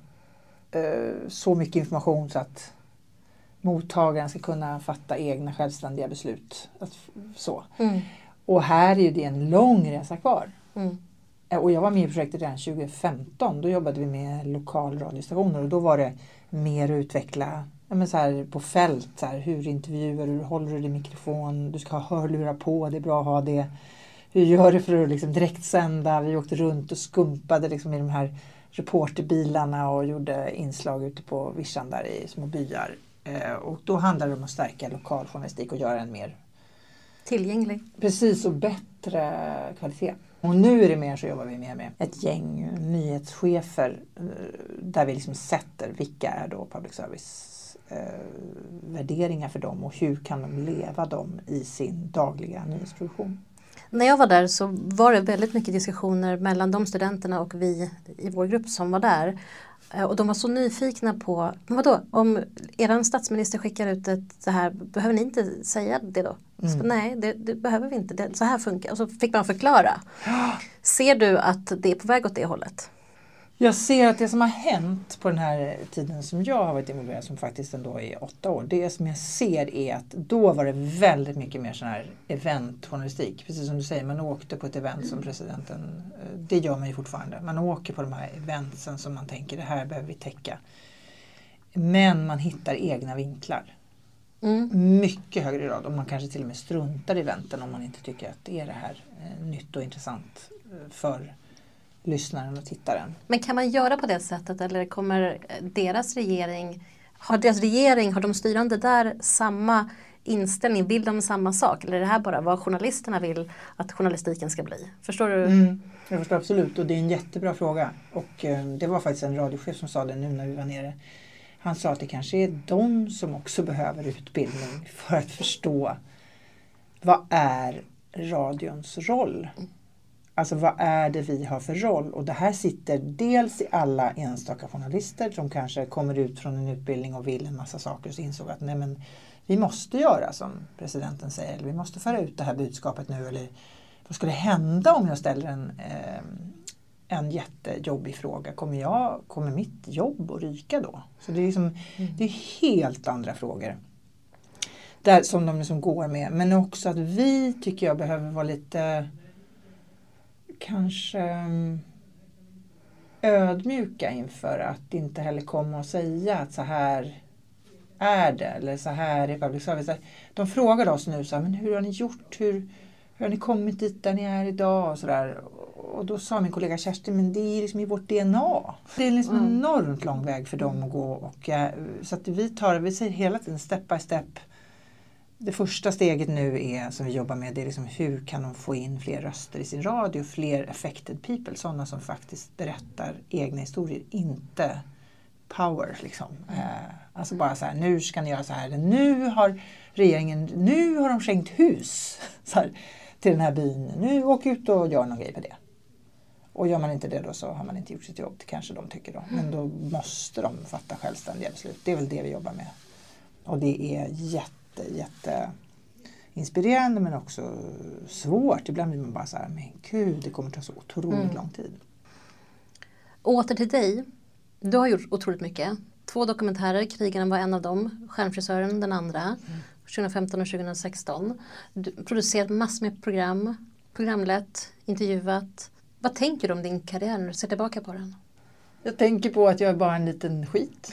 eh, så mycket information så att mottagaren ska kunna fatta egna självständiga beslut. Att, så. Mm. Och här är det en lång resa kvar. Mm. Eh, och jag var med i projektet redan 2015. Då jobbade vi med lokalradiostationer och då var det mer att utveckla men så här, på fält. Så här, hur intervjuar du? Hur håller du din mikrofon? Du ska ha hörlurar på, det är bra att ha det. Hur gör du för att liksom direktsända? Vi åkte runt och skumpade liksom i de här reporterbilarna och gjorde inslag ute på vischan där i små byar. Eh, och då handlar det om att stärka lokaljournalistik och göra den mer tillgänglig. Precis, och bättre kvalitet. Och nu är det mer så jobbar vi mer med ett gäng nyhetschefer eh, där vi liksom sätter vilka är då public service värderingar för dem och hur kan de leva dem i sin dagliga nyhetsproduktion. När jag var där så var det väldigt mycket diskussioner mellan de studenterna och vi i vår grupp som var där. Eh, och de var så nyfikna på, vadå, om er statsminister skickar ut ett så här, behöver ni inte säga det då? Mm. Så, nej, det, det, behöver vi inte, det, så här funkar Och så fick man förklara. Ser du att det är på väg åt det hållet? Jag ser att det som har hänt på den här tiden som jag har varit involverad, som faktiskt ändå är åtta år, det som jag ser är att då var det väldigt mycket mer sån här eventjournalistik. Precis som du säger, man åkte på ett event som presidenten, eh, det gör man ju fortfarande. Man åker på de här eventsen som man tänker, det här behöver vi täcka. Men man hittar egna vinklar. Mm. Mycket högre grad och man kanske till och med struntar i eventen om man inte tycker att det är det här eh, nytt och intressant eh, för lyssnaren och tittaren. Men kan man göra på det sättet eller kommer deras regering, har deras regering, har de styrande där samma inställning, vill de samma sak? Eller är det här bara vad journalisterna vill att journalistiken ska bli? Förstår du? Mm, jag förstår absolut och det är en jättebra fråga. Och eh, det var faktiskt en radiochef som sa det nu när vi var nere. Han sa att det kanske är de som också behöver utbildning för att förstå vad är radions roll? Alltså vad är det vi har för roll? Och det här sitter dels i alla enstaka journalister som kanske kommer ut från en utbildning och vill en massa saker och så insåg att nej men vi måste göra som presidenten säger. Eller vi måste föra ut det här budskapet nu. Eller vad skulle hända om jag ställer en, eh, en jättejobbig fråga? Kommer, jag, kommer mitt jobb att ryka då? Så det är, liksom, mm. det är helt andra frågor där, som de liksom går med. Men också att vi tycker jag behöver vara lite kanske mm, ödmjuka inför att inte heller komma och säga att så här är det eller så här är public service. De frågar oss nu så här, men hur har ni gjort? Hur, hur har ni kommit dit där ni är idag? Och, så där. och då sa min kollega Kerstin, men det är liksom i vårt DNA. Det är liksom mm. en enormt lång väg för dem att gå. Och, så att vi tar, vi säger hela tiden step by step det första steget nu är, som vi jobbar med, det är liksom hur kan de få in fler röster i sin radio, fler affected people, sådana som faktiskt berättar egna historier, inte power. Liksom. Mm. Eh, alltså bara så här, nu ska ni göra så här, nu har regeringen, nu har de skänkt hus här, till den här byn, nu åk ut och gör någon grej med det. Och gör man inte det då så har man inte gjort sitt jobb, det kanske de tycker då. Men då måste de fatta självständiga beslut. Det är väl det vi jobbar med. Och det är jätte jätte, jätte inspirerande men också svårt. Ibland blir man bara så här, men gud det kommer ta så otroligt mm. lång tid. Åter till dig. Du har gjort otroligt mycket. Två dokumentärer, Krigarna var en av dem, Stjärnfrisören den andra. Mm. 2015 och 2016. Du producerat massor med program, programlett, intervjuat. Vad tänker du om din karriär när du ser tillbaka på den? Jag tänker på att jag är bara en liten skit.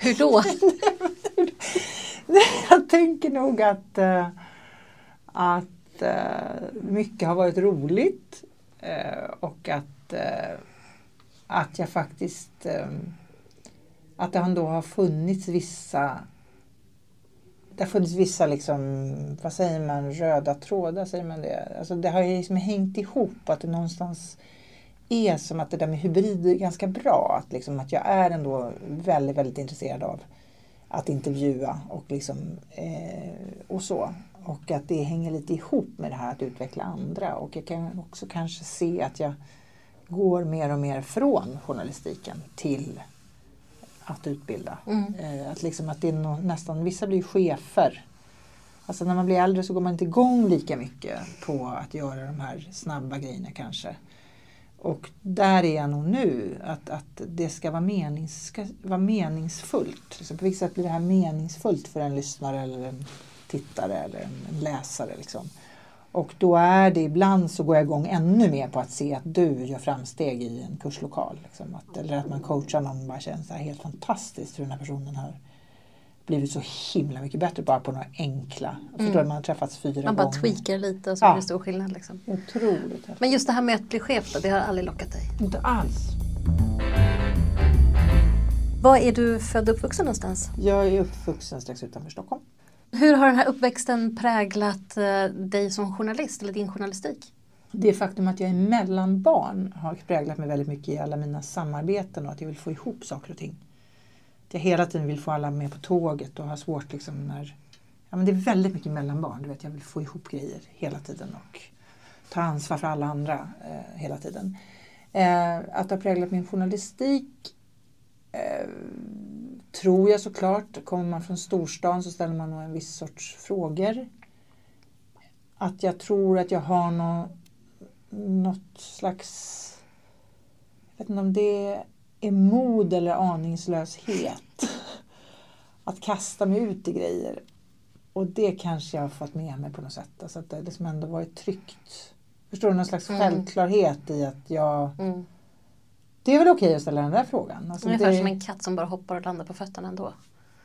Hur då? jag tänker nog att, uh, att uh, mycket har varit roligt uh, och att, att jag faktiskt att det ändå har funnits vissa det har funnits vissa, liksom, vad säger man, röda trådar, säger man det? Alltså det har ju liksom hängt ihop, att det någonstans är som att det där med hybrid är ganska bra. Att, liksom, att jag är ändå väldigt, väldigt intresserad av att intervjua och, liksom, eh, och så. Och att det hänger lite ihop med det här att utveckla andra. Och jag kan också kanske se att jag går mer och mer från journalistiken till att utbilda. Mm. Eh, att, liksom att det är nästan, vissa blir chefer. Alltså när man blir äldre så går man inte igång lika mycket på att göra de här snabba grejerna kanske. Och där är jag nog nu, att, att det ska vara, menings, ska vara meningsfullt. Så på vilket sätt blir det här meningsfullt för en lyssnare eller en tittare eller en, en läsare? Liksom. Och då är det ibland så går jag igång ännu mer på att se att du gör framsteg i en kurslokal. Liksom. Att, eller att man coachar någon och bara känner så här helt fantastiskt hur den här personen har blivit så himla mycket bättre bara på några enkla. Mm. Förstår man har träffats fyra gånger. Man bara gånger. tweakar lite och så ja. blir det stor skillnad. Liksom. Otroligt. Men just det här med att bli chef då, det har aldrig lockat dig? Inte alls. Var är du född och uppvuxen någonstans? Jag är uppvuxen strax utanför Stockholm. Hur har den här uppväxten präglat eh, dig som journalist eller din journalistik? Det faktum att jag är mellanbarn har präglat mig väldigt mycket i alla mina samarbeten och att jag vill få ihop saker och ting jag hela tiden vill få alla med på tåget och har svårt liksom när... Ja, men det är väldigt mycket mellanbarn. Du vet, jag vill få ihop grejer hela tiden och ta ansvar för alla andra eh, hela tiden. Eh, att det har präglat min journalistik eh, tror jag såklart. Kommer man från storstan så ställer man nog en viss sorts frågor. Att jag tror att jag har något, något slags vet inte om det är mod eller aningslöshet. Att kasta mig ut i grejer. Och det kanske jag har fått med mig på något sätt. Alltså att det liksom ändå varit tryggt. Förstår du? Någon slags Mm. självklarhet i att jag... Mm. Det är väl okej att ställa den där frågan. Alltså Ungefär det... som en katt som bara hoppar och landar på fötterna ändå.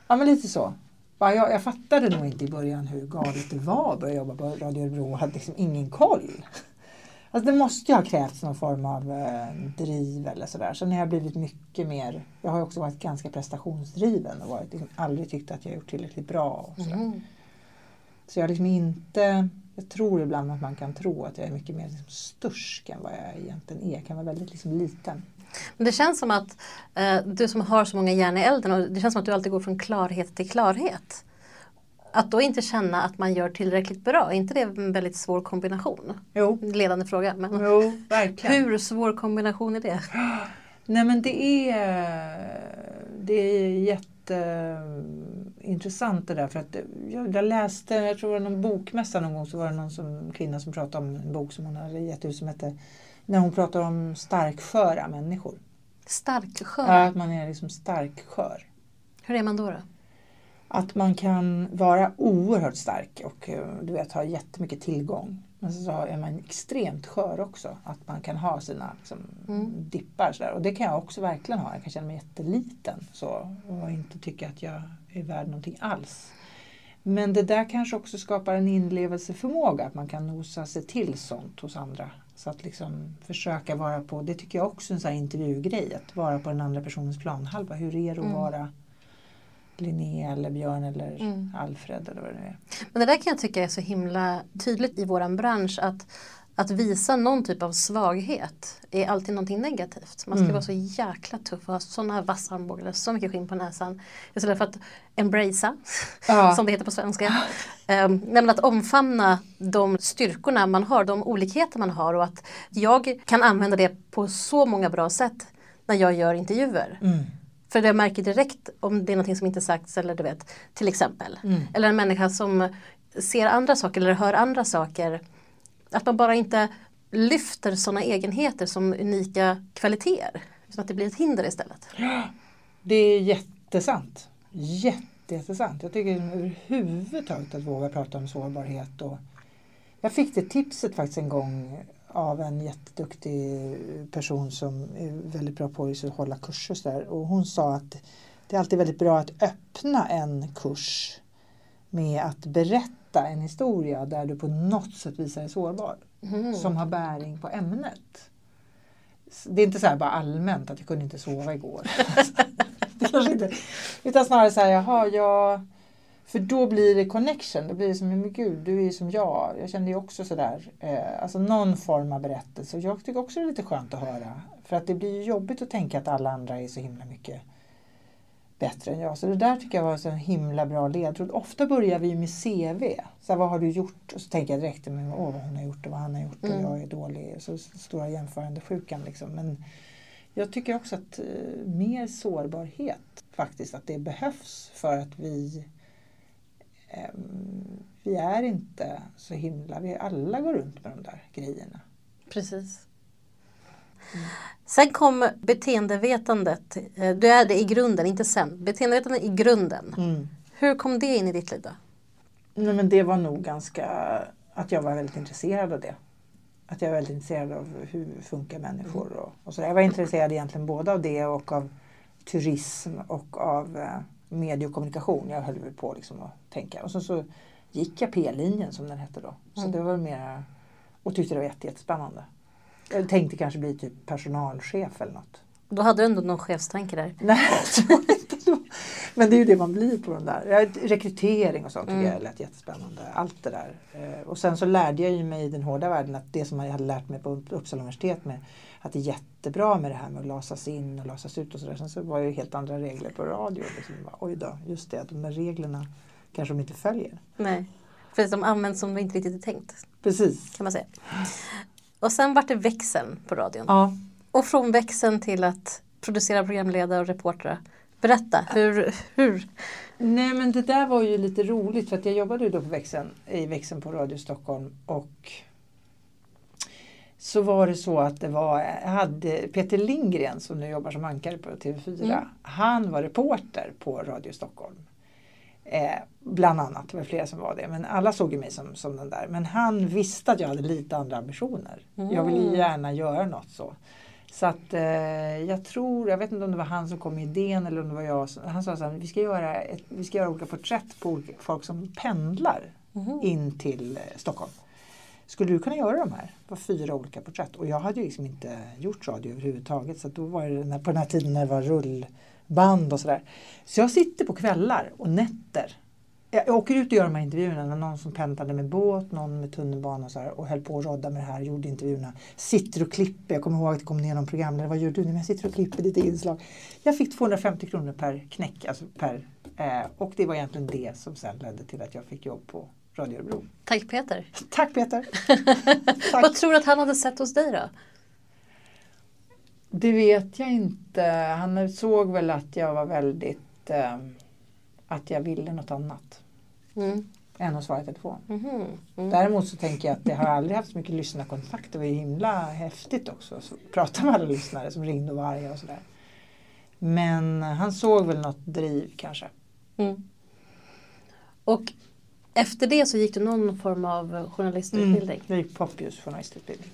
Ja men lite så. Jag, jag fattade nog inte i början hur galet det var att börja jobba på Radio Örebro och hade liksom ingen koll. Alltså det måste ju ha krävts någon form av eh, driv eller sådär. Sen har jag blivit mycket mer, jag har också varit ganska prestationsdriven och varit, liksom, aldrig tyckt att jag gjort tillräckligt bra. Och sådär. Mm. Så jag liksom inte, jag tror ibland att man kan tro att jag är mycket mer liksom stursk än vad jag egentligen är. Jag kan vara väldigt liksom liten. Men det känns som att eh, du som har så många järn i elden och det känns som att du alltid går från klarhet till klarhet. Att då inte känna att man gör tillräckligt bra, är inte det en väldigt svår kombination? Jo, Ledande fråga. Men jo verkligen. hur svår kombination är det? Nej men det är, det är jätteintressant det där. För att jag, jag läste, jag tror det var någon bokmässa någon gång så var det någon som, kvinna som pratade om en bok som hon hade gett ut som hette När hon pratar om starksköra människor. Starkskör. Ja, att man är liksom starkskör. Hur är man då? då? Att man kan vara oerhört stark och eh, du vet, ha jättemycket tillgång. Men så är man extremt skör också. Att man kan ha sina liksom, Mm. dippar. Så där. Och det kan jag också verkligen ha. Jag kan känna mig jätteliten så, och inte tycka att jag är värd någonting alls. Men det där kanske också skapar en inlevelseförmåga. Att man kan nosa sig till sånt hos andra. Så att liksom försöka vara på, det tycker jag också är en sån intervjugrej. Att vara på den andra personens planhalva. Hur är det att Mm. vara Linnea eller Björn eller Mm. Alfred eller vad det nu är. Men det där kan jag tycka är så himla tydligt i våran bransch att att visa någon typ av svaghet är alltid någonting negativt. Man ska Mm. vara så jäkla tuff och ha sådana vassa armbågar, så mycket skinn på näsan. Istället för att embracea, Ja. som det heter på svenska. Um, nämligen att omfamna de styrkorna man har, de olikheter man har och att jag kan använda det på så många bra sätt när jag gör intervjuer. Mm. För jag märker direkt om det är någonting som inte sagts eller du vet, till exempel. Mm. Eller en människa som ser andra saker eller hör andra saker. Att man bara inte lyfter sådana egenheter som unika kvaliteter. Utan att det blir ett hinder istället. Det är jättesant. Jätte, jättesant. Jag tycker överhuvudtaget att våga prata om sårbarhet. Och jag fick det tipset faktiskt en gång av en jätteduktig person som är väldigt bra på att hålla kurser. och så där. Och hon sa att det är alltid väldigt bra att öppna en kurs med att berätta en historia där du på något sätt visar dig sårbar. Mm. Som har bäring på ämnet. Det är inte så här bara allmänt att jag kunde inte sova igår. det kanske inte, utan snarare så här, jaha, jag... För då blir det connection. Då blir det som, men gud, du är ju som jag. Jag kände ju också sådär. Eh, alltså någon form av berättelse. Och jag tycker också det är lite skönt att höra. För att det blir ju jobbigt att tänka att alla andra är så himla mycket bättre än jag. Så det där tycker jag var så en himla bra ledtråd. Ofta börjar vi ju med CV. Så här, vad har du gjort? Och så tänker jag direkt, men, åh vad hon har gjort och vad han har gjort Mm. och jag är dålig. Så stora jämförande sjukan liksom. Men jag tycker också att eh, mer sårbarhet faktiskt, att det behövs för att vi vi är inte så himla, vi alla går runt med de där grejerna. Precis. Sen kom beteendevetandet. Eh, Du är det i grunden, inte sen. Beteendevetandet i grunden. Mm. Hur kom det in i ditt liv då? Nej, men det var nog ganska, att jag var väldigt intresserad av det. Att jag var väldigt intresserad av hur funkar människor och, och sådär. Jag var intresserad egentligen både av det och av turism och av eh, medie och kommunikation. Jag höll väl på liksom att tänka. Och så, så gick jag P-linjen som den hette då. Så Mm. det var mer, och tyckte det var jätte, jättespännande. Jag tänkte kanske bli typ personalchef eller något. Då hade du ändå någon chefstanke där. Nej, jag tror inte det. Men det är ju det man blir på den där. Rekrytering och sånt tycker Mm. jag lät jättespännande. Allt det där. Eh, Och sen så lärde jag ju mig i den hårda världen att det som jag hade lärt mig på Uppsala universitet med att det är jättebra med det här med att lasas in och lasas ut och sådär. Sen så var det ju helt andra regler på radio. Liksom, Oj då, just det, de här reglerna kanske de inte följer. Nej. För de används som det inte riktigt är tänkt. Precis. Kan man säga. Och sen vart det växeln på radion. Ja. Och från växeln till att producera programledare och reportrar. Berätta, hur, hur? Nej men det där var ju lite roligt för att jag jobbade ju då på växeln, i växeln på Radio Stockholm och så var det så att det var, hade Peter Lindgren som nu jobbar som ankare på TV4. Mm. Han var reporter på Radio Stockholm. Eh, bland annat, det var flera som var det. Men alla såg ju mig som, som den där. Men han visste att jag hade lite andra ambitioner. Jag ville Mm. gärna göra något så. Så att eh, jag tror, jag vet inte om det var han som kom med idén eller om det var jag. Som, han sa så här, vi ska göra, ett, vi ska göra olika porträtt på folk som pendlar Mhm. in till eh, Stockholm. Skulle du kunna göra de här? Det var fyra olika porträtt och jag hade ju liksom inte gjort radio överhuvudtaget så då var det på den här tiden när det var rullband och sådär. Så jag sitter på kvällar och nätter. Jag åker ut och gör de här intervjuerna med någon som pendlade med båt, någon med tunnelbana och, så här, och höll på att rodda med det här, gjorde intervjuerna. Sitter och klipper, jag kommer ihåg att det kom ner någon programledare, vad gör du? Men Jag sitter och klipper lite inslag. Jag fick 250 kronor per knäck, alltså per, eh, och det var egentligen det som sen ledde till att jag fick jobb på Radio Örebro. Tack Peter. Tack Peter! Vad Tack. tror du att han hade sett hos dig då? Det vet jag inte. Han såg väl att jag var väldigt, eh, att jag ville något annat Mm. än att svara i telefon. Mhm. Mm. Däremot så tänker jag att det har aldrig haft så mycket lyssnarkontakt. Det var ju himla häftigt också. Så prata med alla lyssnare som ringde och var arga och sådär. Men han såg väl något driv kanske. Mm. Och efter det så gick du någon form av journalistutbildning. Jag gick Poppius journalistutbildning.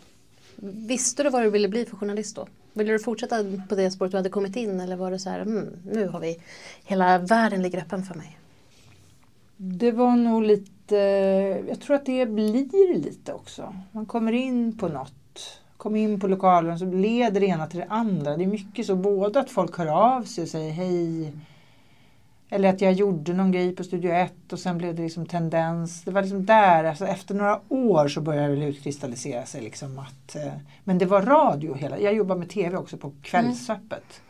Visste du vad du ville bli för journalist då? Ville du fortsätta på det spåret du hade kommit in eller var det så här, mm, nu har vi, hela världen ligger öppen för mig? Det var nog lite, jag tror att det blir lite också. Man kommer in på något, kommer in på lokalen så leder det ena till det andra. Det är mycket så, både att folk hör av sig och säger hej. Eller att jag gjorde någon grej på Studio 1 och sen blev det liksom tendens. Det var liksom där, alltså efter några år så började det utkristallisera sig. Liksom att, eh, men det var radio hela, jag jobbade med TV också på Kvällsöppet.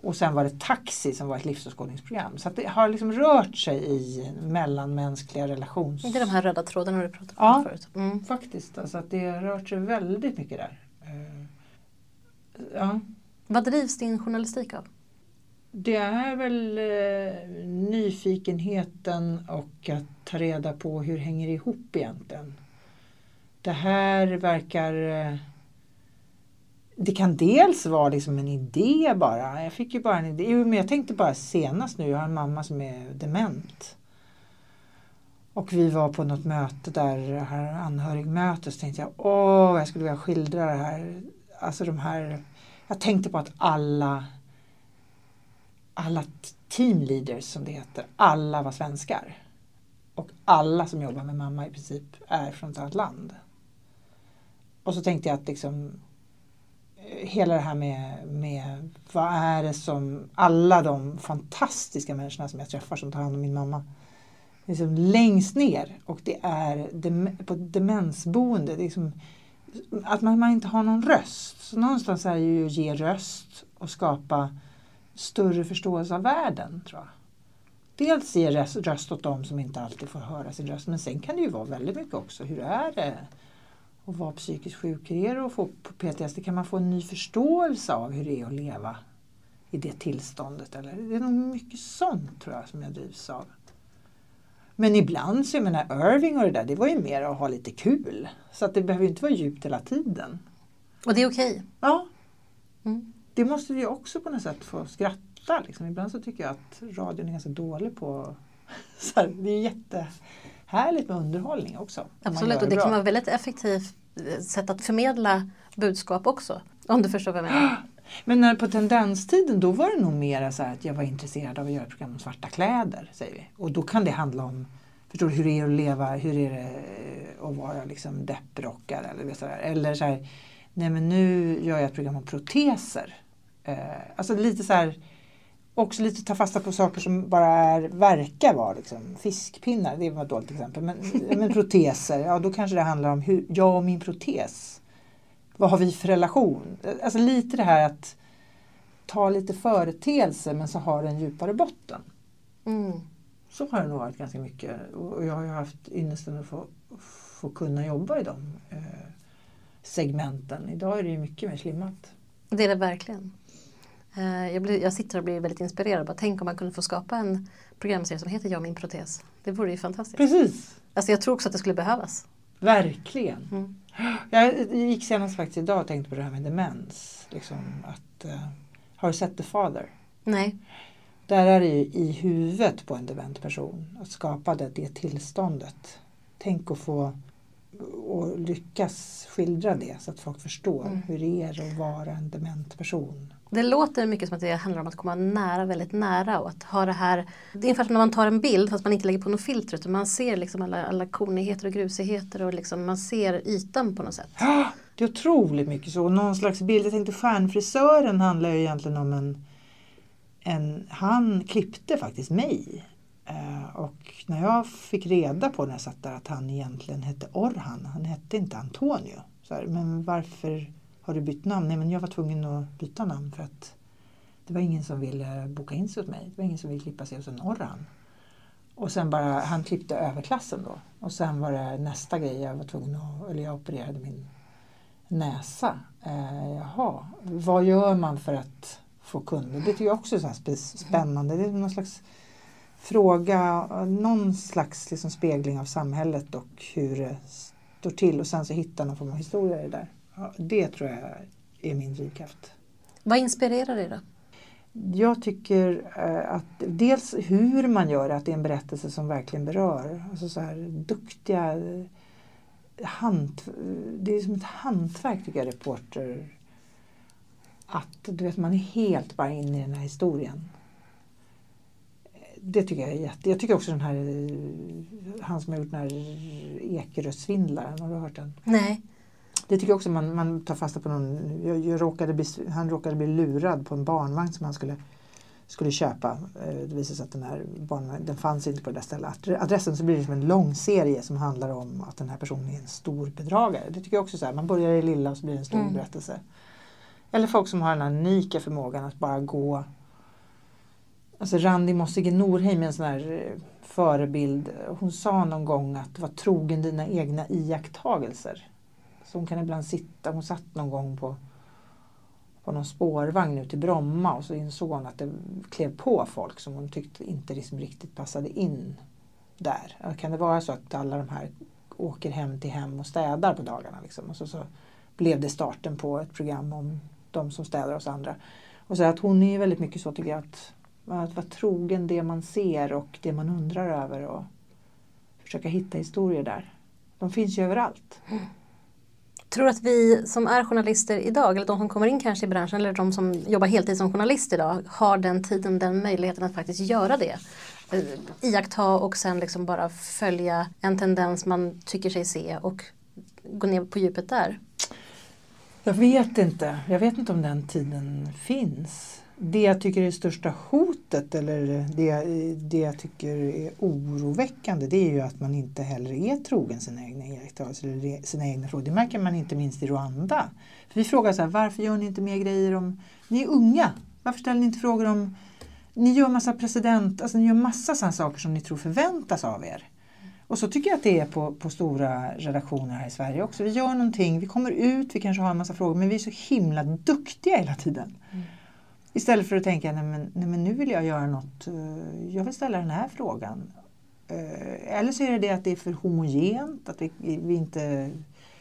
Och sen var det Taxi som var ett livsåskådningsprogram. Så det har liksom rört sig i mellanmänskliga relations... Det är de här röda trådarna du pratade om Ja. förut. Mm. Faktiskt, alltså att det har rört sig väldigt mycket där. Eh, Ja, Vad drivs din journalistik av? Det är väl eh, nyfikenheten och att ta reda på hur hänger det ihop egentligen. Det här verkar... eh, Det kan dels vara liksom en idé bara. Jag fick ju bara en idé. Jo, men jag tänkte bara senast nu, jag har en mamma som är dement. Och vi var på något möte där, här anhörigmöte, så tänkte jag åh, jag skulle vilja skildra det här. Alltså de här, jag tänkte på att alla alla teamleaders som det heter, alla var svenskar. Och alla som jobbar med mamma i princip är från ett annat land. Och så tänkte jag att liksom eh, hela det här med, med vad är det som alla de fantastiska människorna som jag träffar som tar hand om min mamma. Liksom längst ner och det är dem, på demensboende. Det är liksom, att man, man inte har någon röst. Så någonstans är det ju att ge röst och skapa större förståelse av världen. tror jag. Dels ge röst, röst åt dem som inte alltid får höra sin röst men sen kan det ju vara väldigt mycket också. Hur är det att vara psykiskt sjuk? Hur är det att få på PTSD? Kan man få en ny förståelse av hur det är att leva i det tillståndet? Eller? Det är nog mycket sånt tror jag som jag drivs av. Men ibland så, jag menar Irving och det där, det var ju mer att ha lite kul. Så att det behöver ju inte vara djupt hela tiden. Och det är okej. Ja, Mm. Det måste vi också på något sätt få skratta. Liksom. Ibland så tycker jag att radion är ganska dålig på... Så här, det är jättehärligt med underhållning också. Absolut, och det bra. kan vara väldigt effektivt eh, sätt att förmedla budskap också. Om du förstår vad jag menar. Men när, på tendenstiden då var det nog mer så att jag var intresserad av att göra ett program om svarta kläder. Säger vi. Och då kan det handla om förstår du, hur det är att leva, hur är det att vara liksom depprockad eller så där. Eller så här, nej men nu gör jag ett program om proteser. Eh, alltså lite så här, också lite ta fasta på saker som bara är, verkar vara liksom, fiskpinnar, det var ett dåligt exempel. Men, men proteser, ja då kanske det handlar om hur jag och min protes vad har vi för relation? Alltså lite det här att ta lite företeelser men så har det en djupare botten. Mm. Så har det nog varit ganska mycket och jag har ju haft ynnesten att få, få kunna jobba i de eh, segmenten. Idag är det ju mycket mer slimmat. Det är det verkligen. Eh, Jag, blir, jag sitter och blir väldigt inspirerad. Bara, tänk om man kunde få skapa en programserie som heter Jag min protes. Det vore ju fantastiskt. Precis! Alltså jag tror också att det skulle behövas. Verkligen! Mm. Jag gick senast faktiskt idag och tänkte på det här med demens. Liksom att, uh, har du sett The Father? Nej. Där är det ju i huvudet på en dement person att skapa det, det tillståndet. Tänk att få och lyckas skildra det så att folk förstår mm. hur det är att vara en dement person. Det låter mycket som att det handlar om att komma nära, väldigt nära och att ha det här. Det är ungefär som när man tar en bild fast man inte lägger på något filter utan man ser liksom alla, alla kornigheter och grusigheter och liksom man ser ytan på något sätt. Ja, det är otroligt mycket så. Någon slags bild. Jag tänkte stjärnfrisören handlar ju egentligen om en, en han klippte faktiskt mig. Eh, och när jag fick reda på när jag satt där att han egentligen hette Orhan, han hette inte Antonio. Så här, men varför har du bytt namn? Nej, men jag var tvungen att byta namn för att det var ingen som ville boka in sig åt mig. Det var ingen som ville klippa sig hos en Orhan. Och sen bara, han klippte överklassen då. Och sen var det nästa grej, jag var tvungen att, eller jag opererade min näsa. Eh, jaha, vad gör man för att få kunder? Det tycker jag också är så spännande. Det är någon slags fråga, någon slags liksom spegling av samhället och hur det står till och sen så hitta någon form av historia i det där. Ja, det tror jag är min drivkraft. Vad inspirerar dig då? Jag tycker eh, att dels hur man gör det, att det är en berättelse som verkligen berör. Alltså så här duktiga hant, Det är som ett hantverk tycker jag, reporter. Att du vet, man är helt bara inne i den här historien. Det tycker jag är jätte... Jag tycker också den här, han som har gjort den här Ekerösvindlaren, har du hört den? Nej. Det tycker jag också man, man tar fasta på. Någon, jag, jag råkade bli, han råkade bli lurad på en barnvagn som han skulle, skulle köpa. Eh, det visade sig att den här barnvagnen den fanns inte på det där stället. Adressen så blir det som en lång serie som handlar om att den här personen är en stor bedragare. Det tycker jag också så här, man börjar i lilla och så blir det en stor mm. berättelse. Eller folk som har den här unika förmågan att bara gå Alltså Randi Mossige Norheim är en sån här eh, förebild. Hon sa någon gång att var trogen dina egna iakttagelser. Så hon kan ibland sitta, hon satt någon gång på, på någon spårvagn nu till Bromma och så insåg hon att det klev på folk som hon tyckte inte liksom riktigt passade in där. Kan det vara så att alla de här åker hem till hem och städar på dagarna? Liksom? Och så, så blev det starten på ett program om de som städar hos andra. Och så att hon är väldigt mycket så tycker jag att, att vara trogen det man ser och det man undrar över och försöka hitta historier där. De finns ju överallt. Tror du att vi som är journalister idag, eller de som kommer in kanske i branschen, eller de som jobbar heltid som journalist idag, har den tiden, den möjligheten att faktiskt göra det? Eh, iaktta och sen liksom bara följa en tendens man tycker sig se och gå ner på djupet där? Jag vet inte. Jag vet inte om den tiden finns det jag tycker är det största hotet eller det, det jag tycker är oroväckande det är ju att man inte heller är trogen sina egna iakttagelser eller sina egna frågor. Det märker man inte minst i Rwanda. För vi frågar så här, varför gör ni inte mer grejer om... Ni är unga. Varför ställer ni inte frågor om... Ni gör massa president, alltså ni gör massa sådana saker som ni tror förväntas av er. Och så tycker jag att det är på, på stora redaktioner här i Sverige också. Vi gör någonting, vi kommer ut, vi kanske har en massa frågor men vi är så himla duktiga hela tiden. Mm. Istället för att tänka, nej men, nej men nu vill jag göra något, eh, jag vill ställa den här frågan. Eh, eller så är det det att det är för homogent, att vi, vi inte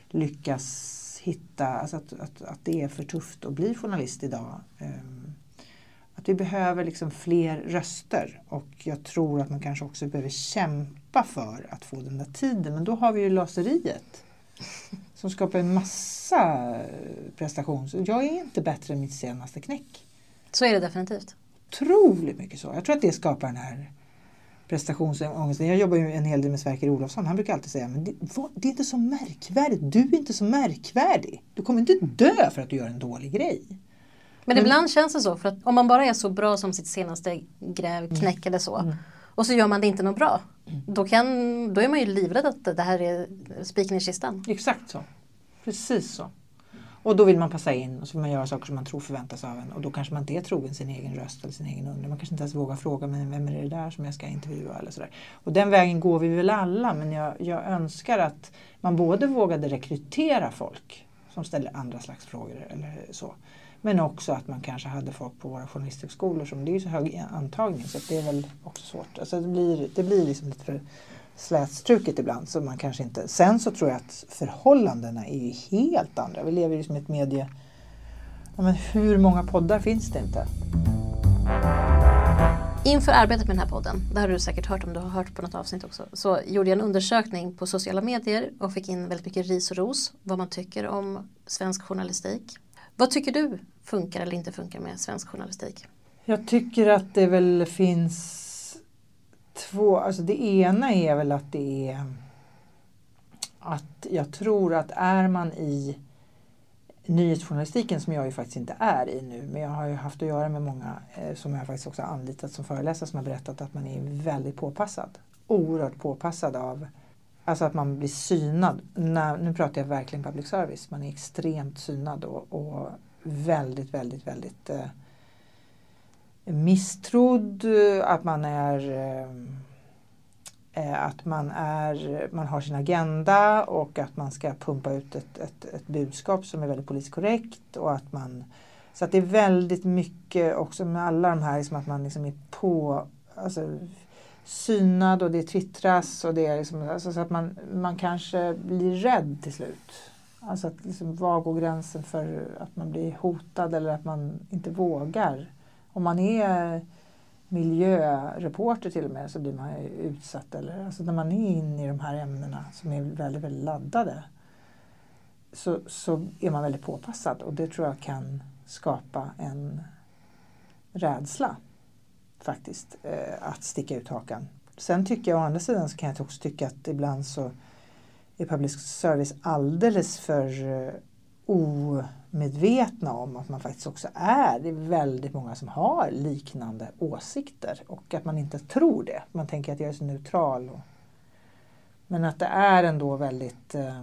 lyckas hitta, alltså att, att, att det är för tufft att bli journalist idag. Eh, att vi behöver liksom fler röster och jag tror att man kanske också behöver kämpa för att få den där tiden. Men då har vi ju laseriet som skapar en massa prestation. Jag är inte bättre än mitt senaste knäck. Så är det definitivt. Otroligt mycket så. Jag tror att det skapar den här prestationsångesten. Jag jobbar ju en hel del med Sverker Olofsson. Han brukar alltid säga men det, det är inte så märkvärdigt. Du är inte så märkvärdig. Du kommer inte dö för att du gör en dålig grej. Men, men ibland känns det så. För att om man bara är så bra som sitt senaste gräv, mm. knäck eller så. Mm. Och så gör man det inte något bra. Mm. Då, kan, då är man ju livrädd att det här är spiken i kistan. Exakt så. Precis så. Och då vill man passa in och så vill man göra saker som man tror förväntas av en. Och då kanske man inte är trogen sin egen röst eller sin egen undran. Man kanske inte ens vågar fråga men vem är det där som jag ska intervjua eller sådär. Och den vägen går vi väl alla men jag, jag önskar att man både vågade rekrytera folk som ställer andra slags frågor eller så. Men också att man kanske hade folk på våra journalisthögskolor som det är ju så hög antagning så det är väl också svårt. Alltså det blir, det blir liksom lite för slätstruket ibland. Så man kanske inte... Sen så tror jag att förhållandena är ju helt andra. Vi lever ju som ett medie... Ja, men hur många poddar finns det inte? Inför arbetet med den här podden, det har du säkert hört om du har hört på något avsnitt också, så gjorde jag en undersökning på sociala medier och fick in väldigt mycket ris och ros, vad man tycker om svensk journalistik. Vad tycker du funkar eller inte funkar med svensk journalistik? Jag tycker att det väl finns två, alltså det ena är väl att det är att jag tror att är man i nyhetsjournalistiken som jag ju faktiskt inte är i nu men jag har ju haft att göra med många eh, som jag faktiskt också anlitat som föreläsare som har berättat att man är väldigt påpassad. Oerhört påpassad av Alltså att man blir synad. När, nu pratar jag verkligen public service. Man är extremt synad och, och väldigt, väldigt, väldigt eh, misstrodd. Eh, att man är eh, eh, att man, är, man har sin agenda och att man ska pumpa ut ett, ett, ett budskap som är väldigt politiskt korrekt. Och att man, så att det är väldigt mycket också med alla de här, liksom att man liksom är på, alltså, synad och det twittras och det är liksom, alltså så att man, man kanske blir rädd till slut. Alltså att liksom, var går gränsen för att man blir hotad eller att man inte vågar? Om man är miljöreporter till och med så blir man utsatt. Eller, alltså när man är inne i de här ämnena som är väldigt, väldigt laddade så, så är man väldigt påpassad och det tror jag kan skapa en rädsla faktiskt eh, att sticka ut hakan. Sen tycker jag å andra sidan så kan jag också tycka att ibland så är public service alldeles för eh, medvetna om att man faktiskt också är. Det är väldigt många som har liknande åsikter och att man inte tror det. Man tänker att jag är så neutral. Och, men att det är ändå väldigt eh,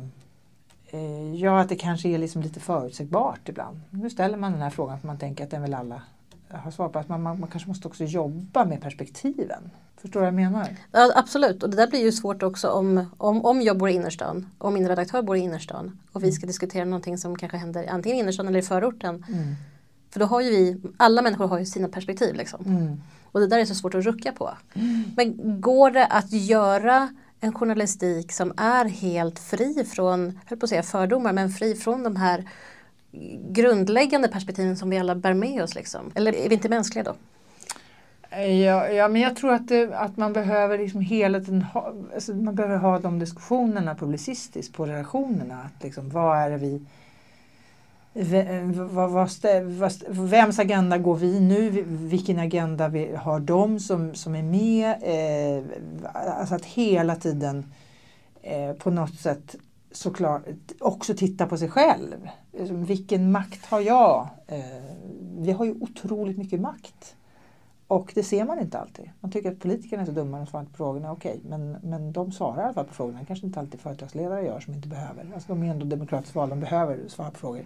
eh Ja, att det kanske är liksom lite förutsägbart ibland. Nu ställer man den här frågan för man tänker att den vill alla ha svar på. Att man, man, man kanske måste också jobba med perspektiven. Förstår du vad jag menar? Ja, absolut, och det där blir ju svårt också om, om, om jag bor i innerstan och min redaktör bor i innerstan och vi ska diskutera någonting som kanske händer antingen i innerstan eller i förorten. Mm. För då har ju vi, alla människor har ju sina perspektiv liksom. Mm. Och det där är så svårt att rucka på. Mm. Men går det att göra en journalistik som är helt fri från, höll på att säga fördomar, men fri från de här grundläggande perspektiven som vi alla bär med oss liksom? Eller är vi inte mänskliga då? Ja, ja, men jag tror att, det, att man behöver liksom hela tiden ha, alltså man behöver ha de diskussionerna publicistiskt på relationerna. Att liksom, vad är det vi... Vad, vad, vad, vems agenda går vi nu? Vilken agenda vi, har de som, som är med? Eh, alltså att hela tiden eh, på något sätt såklart också titta på sig själv. Liksom, vilken makt har jag? Eh, vi har ju otroligt mycket makt. Och det ser man inte alltid. Man tycker att politikerna är så dumma, de svarar inte på frågorna. Okej, men, men de svarar i alla fall på frågorna. Det kanske inte alltid företagsledare gör som inte behöver. Alltså de är ändå demokratiskt valda, de behöver svara på frågor.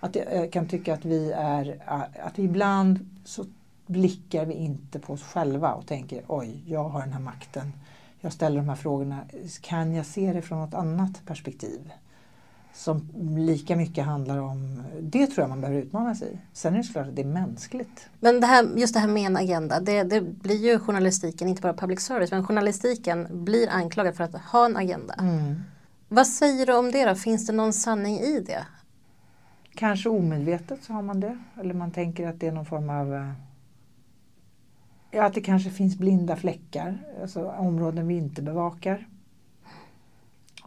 Att eh, jag kan tycka att vi är, eh, att ibland så blickar vi inte på oss själva och tänker oj, jag har den här makten. Jag ställer de här frågorna. Kan jag se det från något annat perspektiv? Som lika mycket handlar om, det tror jag man behöver utmana sig i. Sen är det såklart att det är mänskligt. Men det här, just det här med en agenda, det, det, blir ju journalistiken, inte bara public service, men journalistiken blir anklagad för att ha en agenda. Mm. Vad säger du om det då? Finns det någon sanning i det? Kanske omedvetet så har man det. Eller man tänker att det är någon form av eh, Ja, att det kanske finns blinda fläckar, alltså områden vi inte bevakar.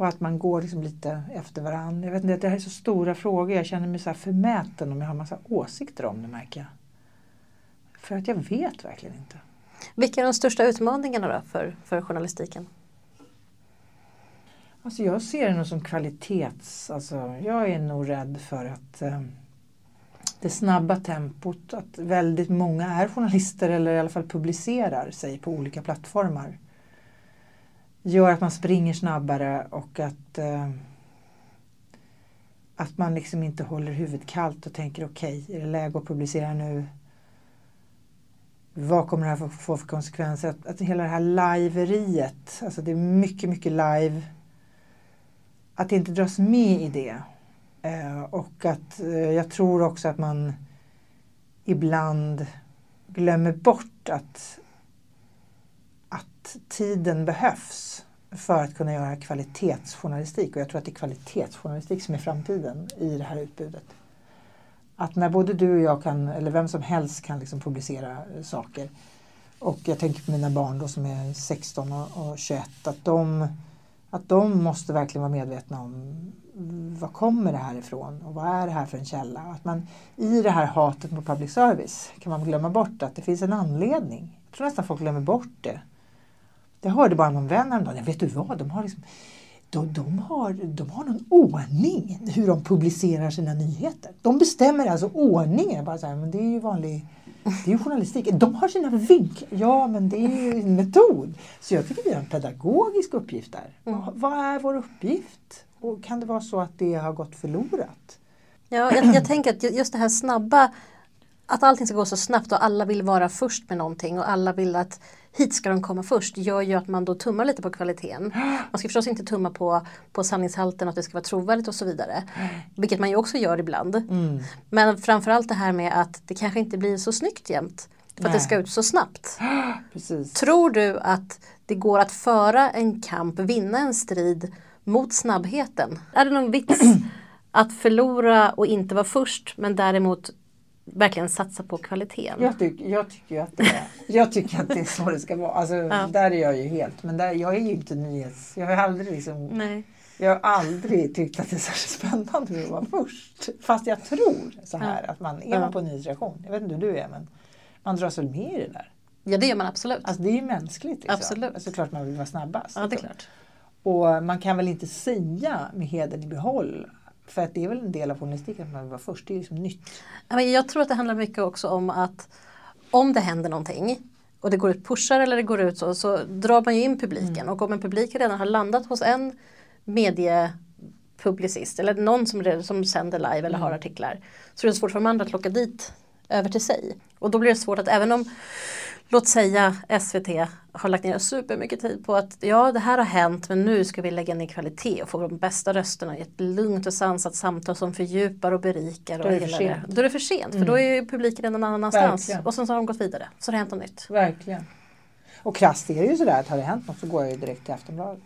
Och att man går liksom lite efter varandra. Jag vet inte, det här är så stora frågor. Jag känner mig så här förmäten om jag har massa åsikter om det märker jag. För att jag vet verkligen inte. Vilka är de största utmaningarna då för, för journalistiken? Alltså jag ser det nog som kvalitets... Alltså jag är nog rädd för att eh, det snabba tempot, att väldigt många är journalister eller i alla fall publicerar sig på olika plattformar gör att man springer snabbare och att, eh, att man liksom inte håller huvudet kallt och tänker okej, okay, är det läge att publicera nu? Vad kommer det här få för konsekvenser? Att, att hela det här liveriet, alltså det är mycket, mycket live. Att det inte dras med i det. Eh, och att eh, jag tror också att man ibland glömmer bort att tiden behövs. för att kunna göra kvalitetsjournalistik. Och jag tror att det är kvalitetsjournalistik som är framtiden i det här utbudet. Att när både du och jag kan, eller vem som helst kan liksom publicera saker. Och jag tänker på mina barn då som är 16 och 21. Att de, att de måste verkligen vara medvetna om var kommer det här ifrån och vad är det här för en källa? Att man i det här hatet mot public service kan man glömma bort att det finns en anledning. Jag tror nästan folk glömmer bort det. Jag hörde bara någon vän häromdagen, vet du vad, de har, liksom, de, de, har, de har någon ordning hur de publicerar sina nyheter. De bestämmer alltså ordningen. Bara så här, men det är ju vanlig det är journalistik. De har sina vinklar. Ja, men det är ju en metod. Så jag tycker vi har en pedagogisk uppgift där. Mm. Vad är vår uppgift? Och kan det vara så att det har gått förlorat? Ja, jag, jag tänker att just det här snabba, att allting ska gå så snabbt och alla vill vara först med någonting och alla vill att hit ska de komma först gör ju att man då tummar lite på kvaliteten. Man ska förstås inte tumma på, på sanningshalten, att det ska vara trovärdigt och så vidare. Vilket man ju också gör ibland. Mm. Men framförallt det här med att det kanske inte blir så snyggt jämt. För Nej. att det ska ut så snabbt. Precis. Tror du att det går att föra en kamp, vinna en strid mot snabbheten? Är det någon vits att förlora och inte vara först men däremot verkligen satsa på kvaliteten. Jag, tyck, jag, tycker att det är, jag tycker att det är så det ska vara. Alltså, ja. Där är jag ju helt, men där, jag är ju inte nyhets... Jag har aldrig liksom... Nej. Jag har aldrig tyckt att det är särskilt spännande att vara först. Fast jag tror så här ja. att man, är man på nyhetsreaktion, jag vet inte hur du är, men man dras väl med i det där. Ja det gör man absolut. Alltså det är ju mänskligt. Liksom. Absolut. Alltså klart man vill vara snabbast. Ja det är klart. Och man kan väl inte säga med heden i behåll för att det är väl en del av journalistiken att man vara först, det är liksom nytt. Jag tror att det handlar mycket också om att om det händer någonting och det går ut pushar eller det går ut så, så drar man ju in publiken mm. och om en publik redan har landat hos en mediepublicist eller någon som, som sänder live eller mm. har artiklar så är det svårt för de andra att locka dit över till sig. Och då blir det svårt att även om låt säga SVT har lagt ner supermycket tid på att ja det här har hänt men nu ska vi lägga ner kvalitet och få de bästa rösterna i ett lugnt och sansat samtal som fördjupar och berikar. Och då är det för sent. Då är det för sent mm. för då är publiken redan någon annanstans Verkligen. och sen så har de gått vidare. Så har det hänt något nytt. Verkligen. Och krasst är det ju sådär att har det hänt något så går jag ju direkt till Aftonbladet.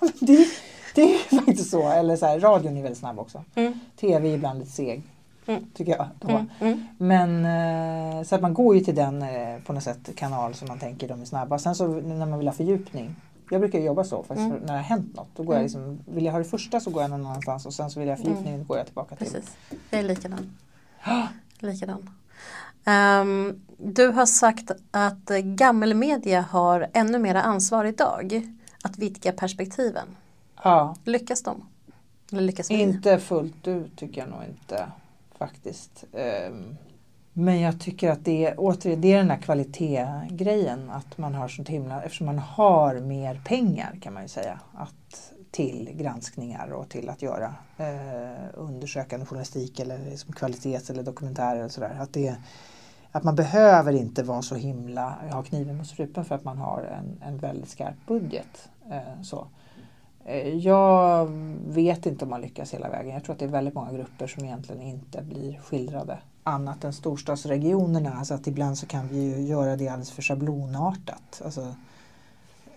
det, det är ju faktiskt så. Eller så här, radion är väldigt snabb också. Mm. TV är ibland lite seg. Mm. Tycker jag. Mm. Mm. Men eh, så att man går ju till den eh, på något sätt kanal som man tänker de är snabba. Sen så när man vill ha fördjupning. Jag brukar jobba så faktiskt mm. när det har hänt något. Då går jag liksom, vill jag ha det första så går jag någon annanstans och sen så vill jag ha fördjupning mm. då går jag tillbaka till. Precis. Jag är likadan. likadan. Um, du har sagt att gammelmedia har ännu mera ansvar idag att vidga perspektiven. Ja. Lyckas de? Eller lyckas inte fullt ut tycker jag nog inte faktiskt. Ehm, men jag tycker att det är, återigen, det är den här kvalitetsgrejen att man har sånt himla, eftersom man har mer pengar kan man ju säga, att, till granskningar och till att göra eh, undersökande journalistik eller liksom kvalitets eller dokumentärer och sådär. Att, det, att man behöver inte vara så himla, ha kniven mot strupen för att man har en, en väldigt skarp budget. Eh, så. Eh, jag vet inte om man lyckas hela vägen. Jag tror att det är väldigt många grupper som egentligen inte blir skildrade annat än storstadsregionerna. Alltså att ibland så kan vi ju göra det alldeles för schablonartat. Alltså,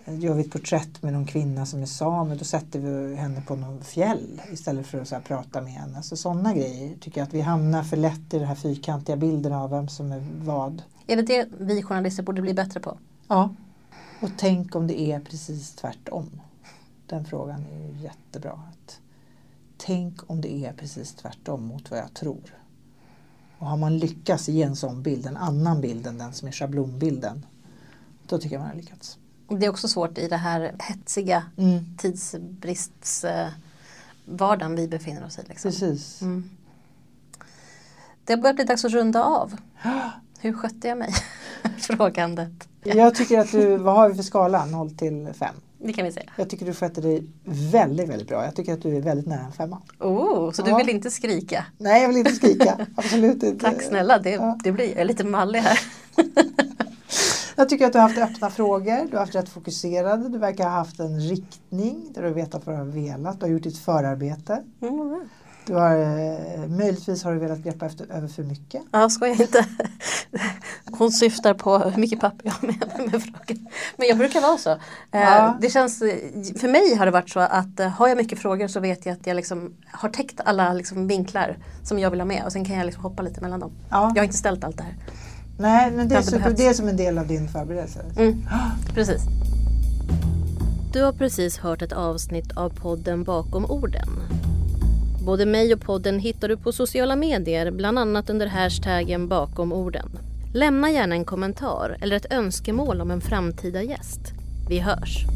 gör vi ett porträtt med någon kvinna som är same då sätter vi henne på någon fjäll istället för att prata med henne. Så sådana grejer tycker jag att vi hamnar för lätt i den här fyrkantiga bilden av vem som är vad. Är det det vi journalister borde bli bättre på? Ja. Och tänk om det är precis tvärtom. Den frågan är ju jättebra. Att tänk om det är precis tvärtom mot vad jag tror. Och har man lyckats ge en sån bild, en annan bild än den som är schablonbilden, då tycker jag man har lyckats. Det är också svårt i det här hetsiga mm. tidsbristvardagen vi befinner oss i. Liksom. Precis. Mm. Det börjar bli dags att runda av. Hur skötte jag mig? Frågandet. Jag tycker att du, vad har vi för skala? 0 till 5? Det kan vi säga. Jag tycker du sköter dig väldigt, väldigt bra. Jag tycker att du är väldigt nära en femma. Oh, så ja. du vill inte skrika? Nej, jag vill inte skrika. Absolut inte. Tack snälla, det, ja. det blir, jag är lite mallig här. jag tycker att du har haft öppna frågor, du har haft rätt fokuserade, du verkar ha haft en riktning där du vet vad du har velat, du har gjort ditt förarbete. Mm. Du har, eh, möjligtvis har du velat greppa efter, över för mycket. Ja, ska jag inte. Hon syftar på hur mycket papper jag har med mig med frågor. Men jag brukar vara så. Eh, Ja. Det känns, för mig har det varit så att eh, har jag mycket frågor så vet jag att jag liksom har täckt alla liksom vinklar som jag vill ha med och sen kan jag liksom hoppa lite mellan dem. Ja. Jag har inte ställt allt det här. Nej, men det, är behövts. det är som en del av din förberedelse. Mm, precis. Du har precis hört ett avsnitt av podden Bakom orden. Både mig och podden hittar du på sociala medier, bland annat under hashtaggen bakom orden. Lämna gärna en kommentar eller ett önskemål om en framtida gäst. Vi hörs!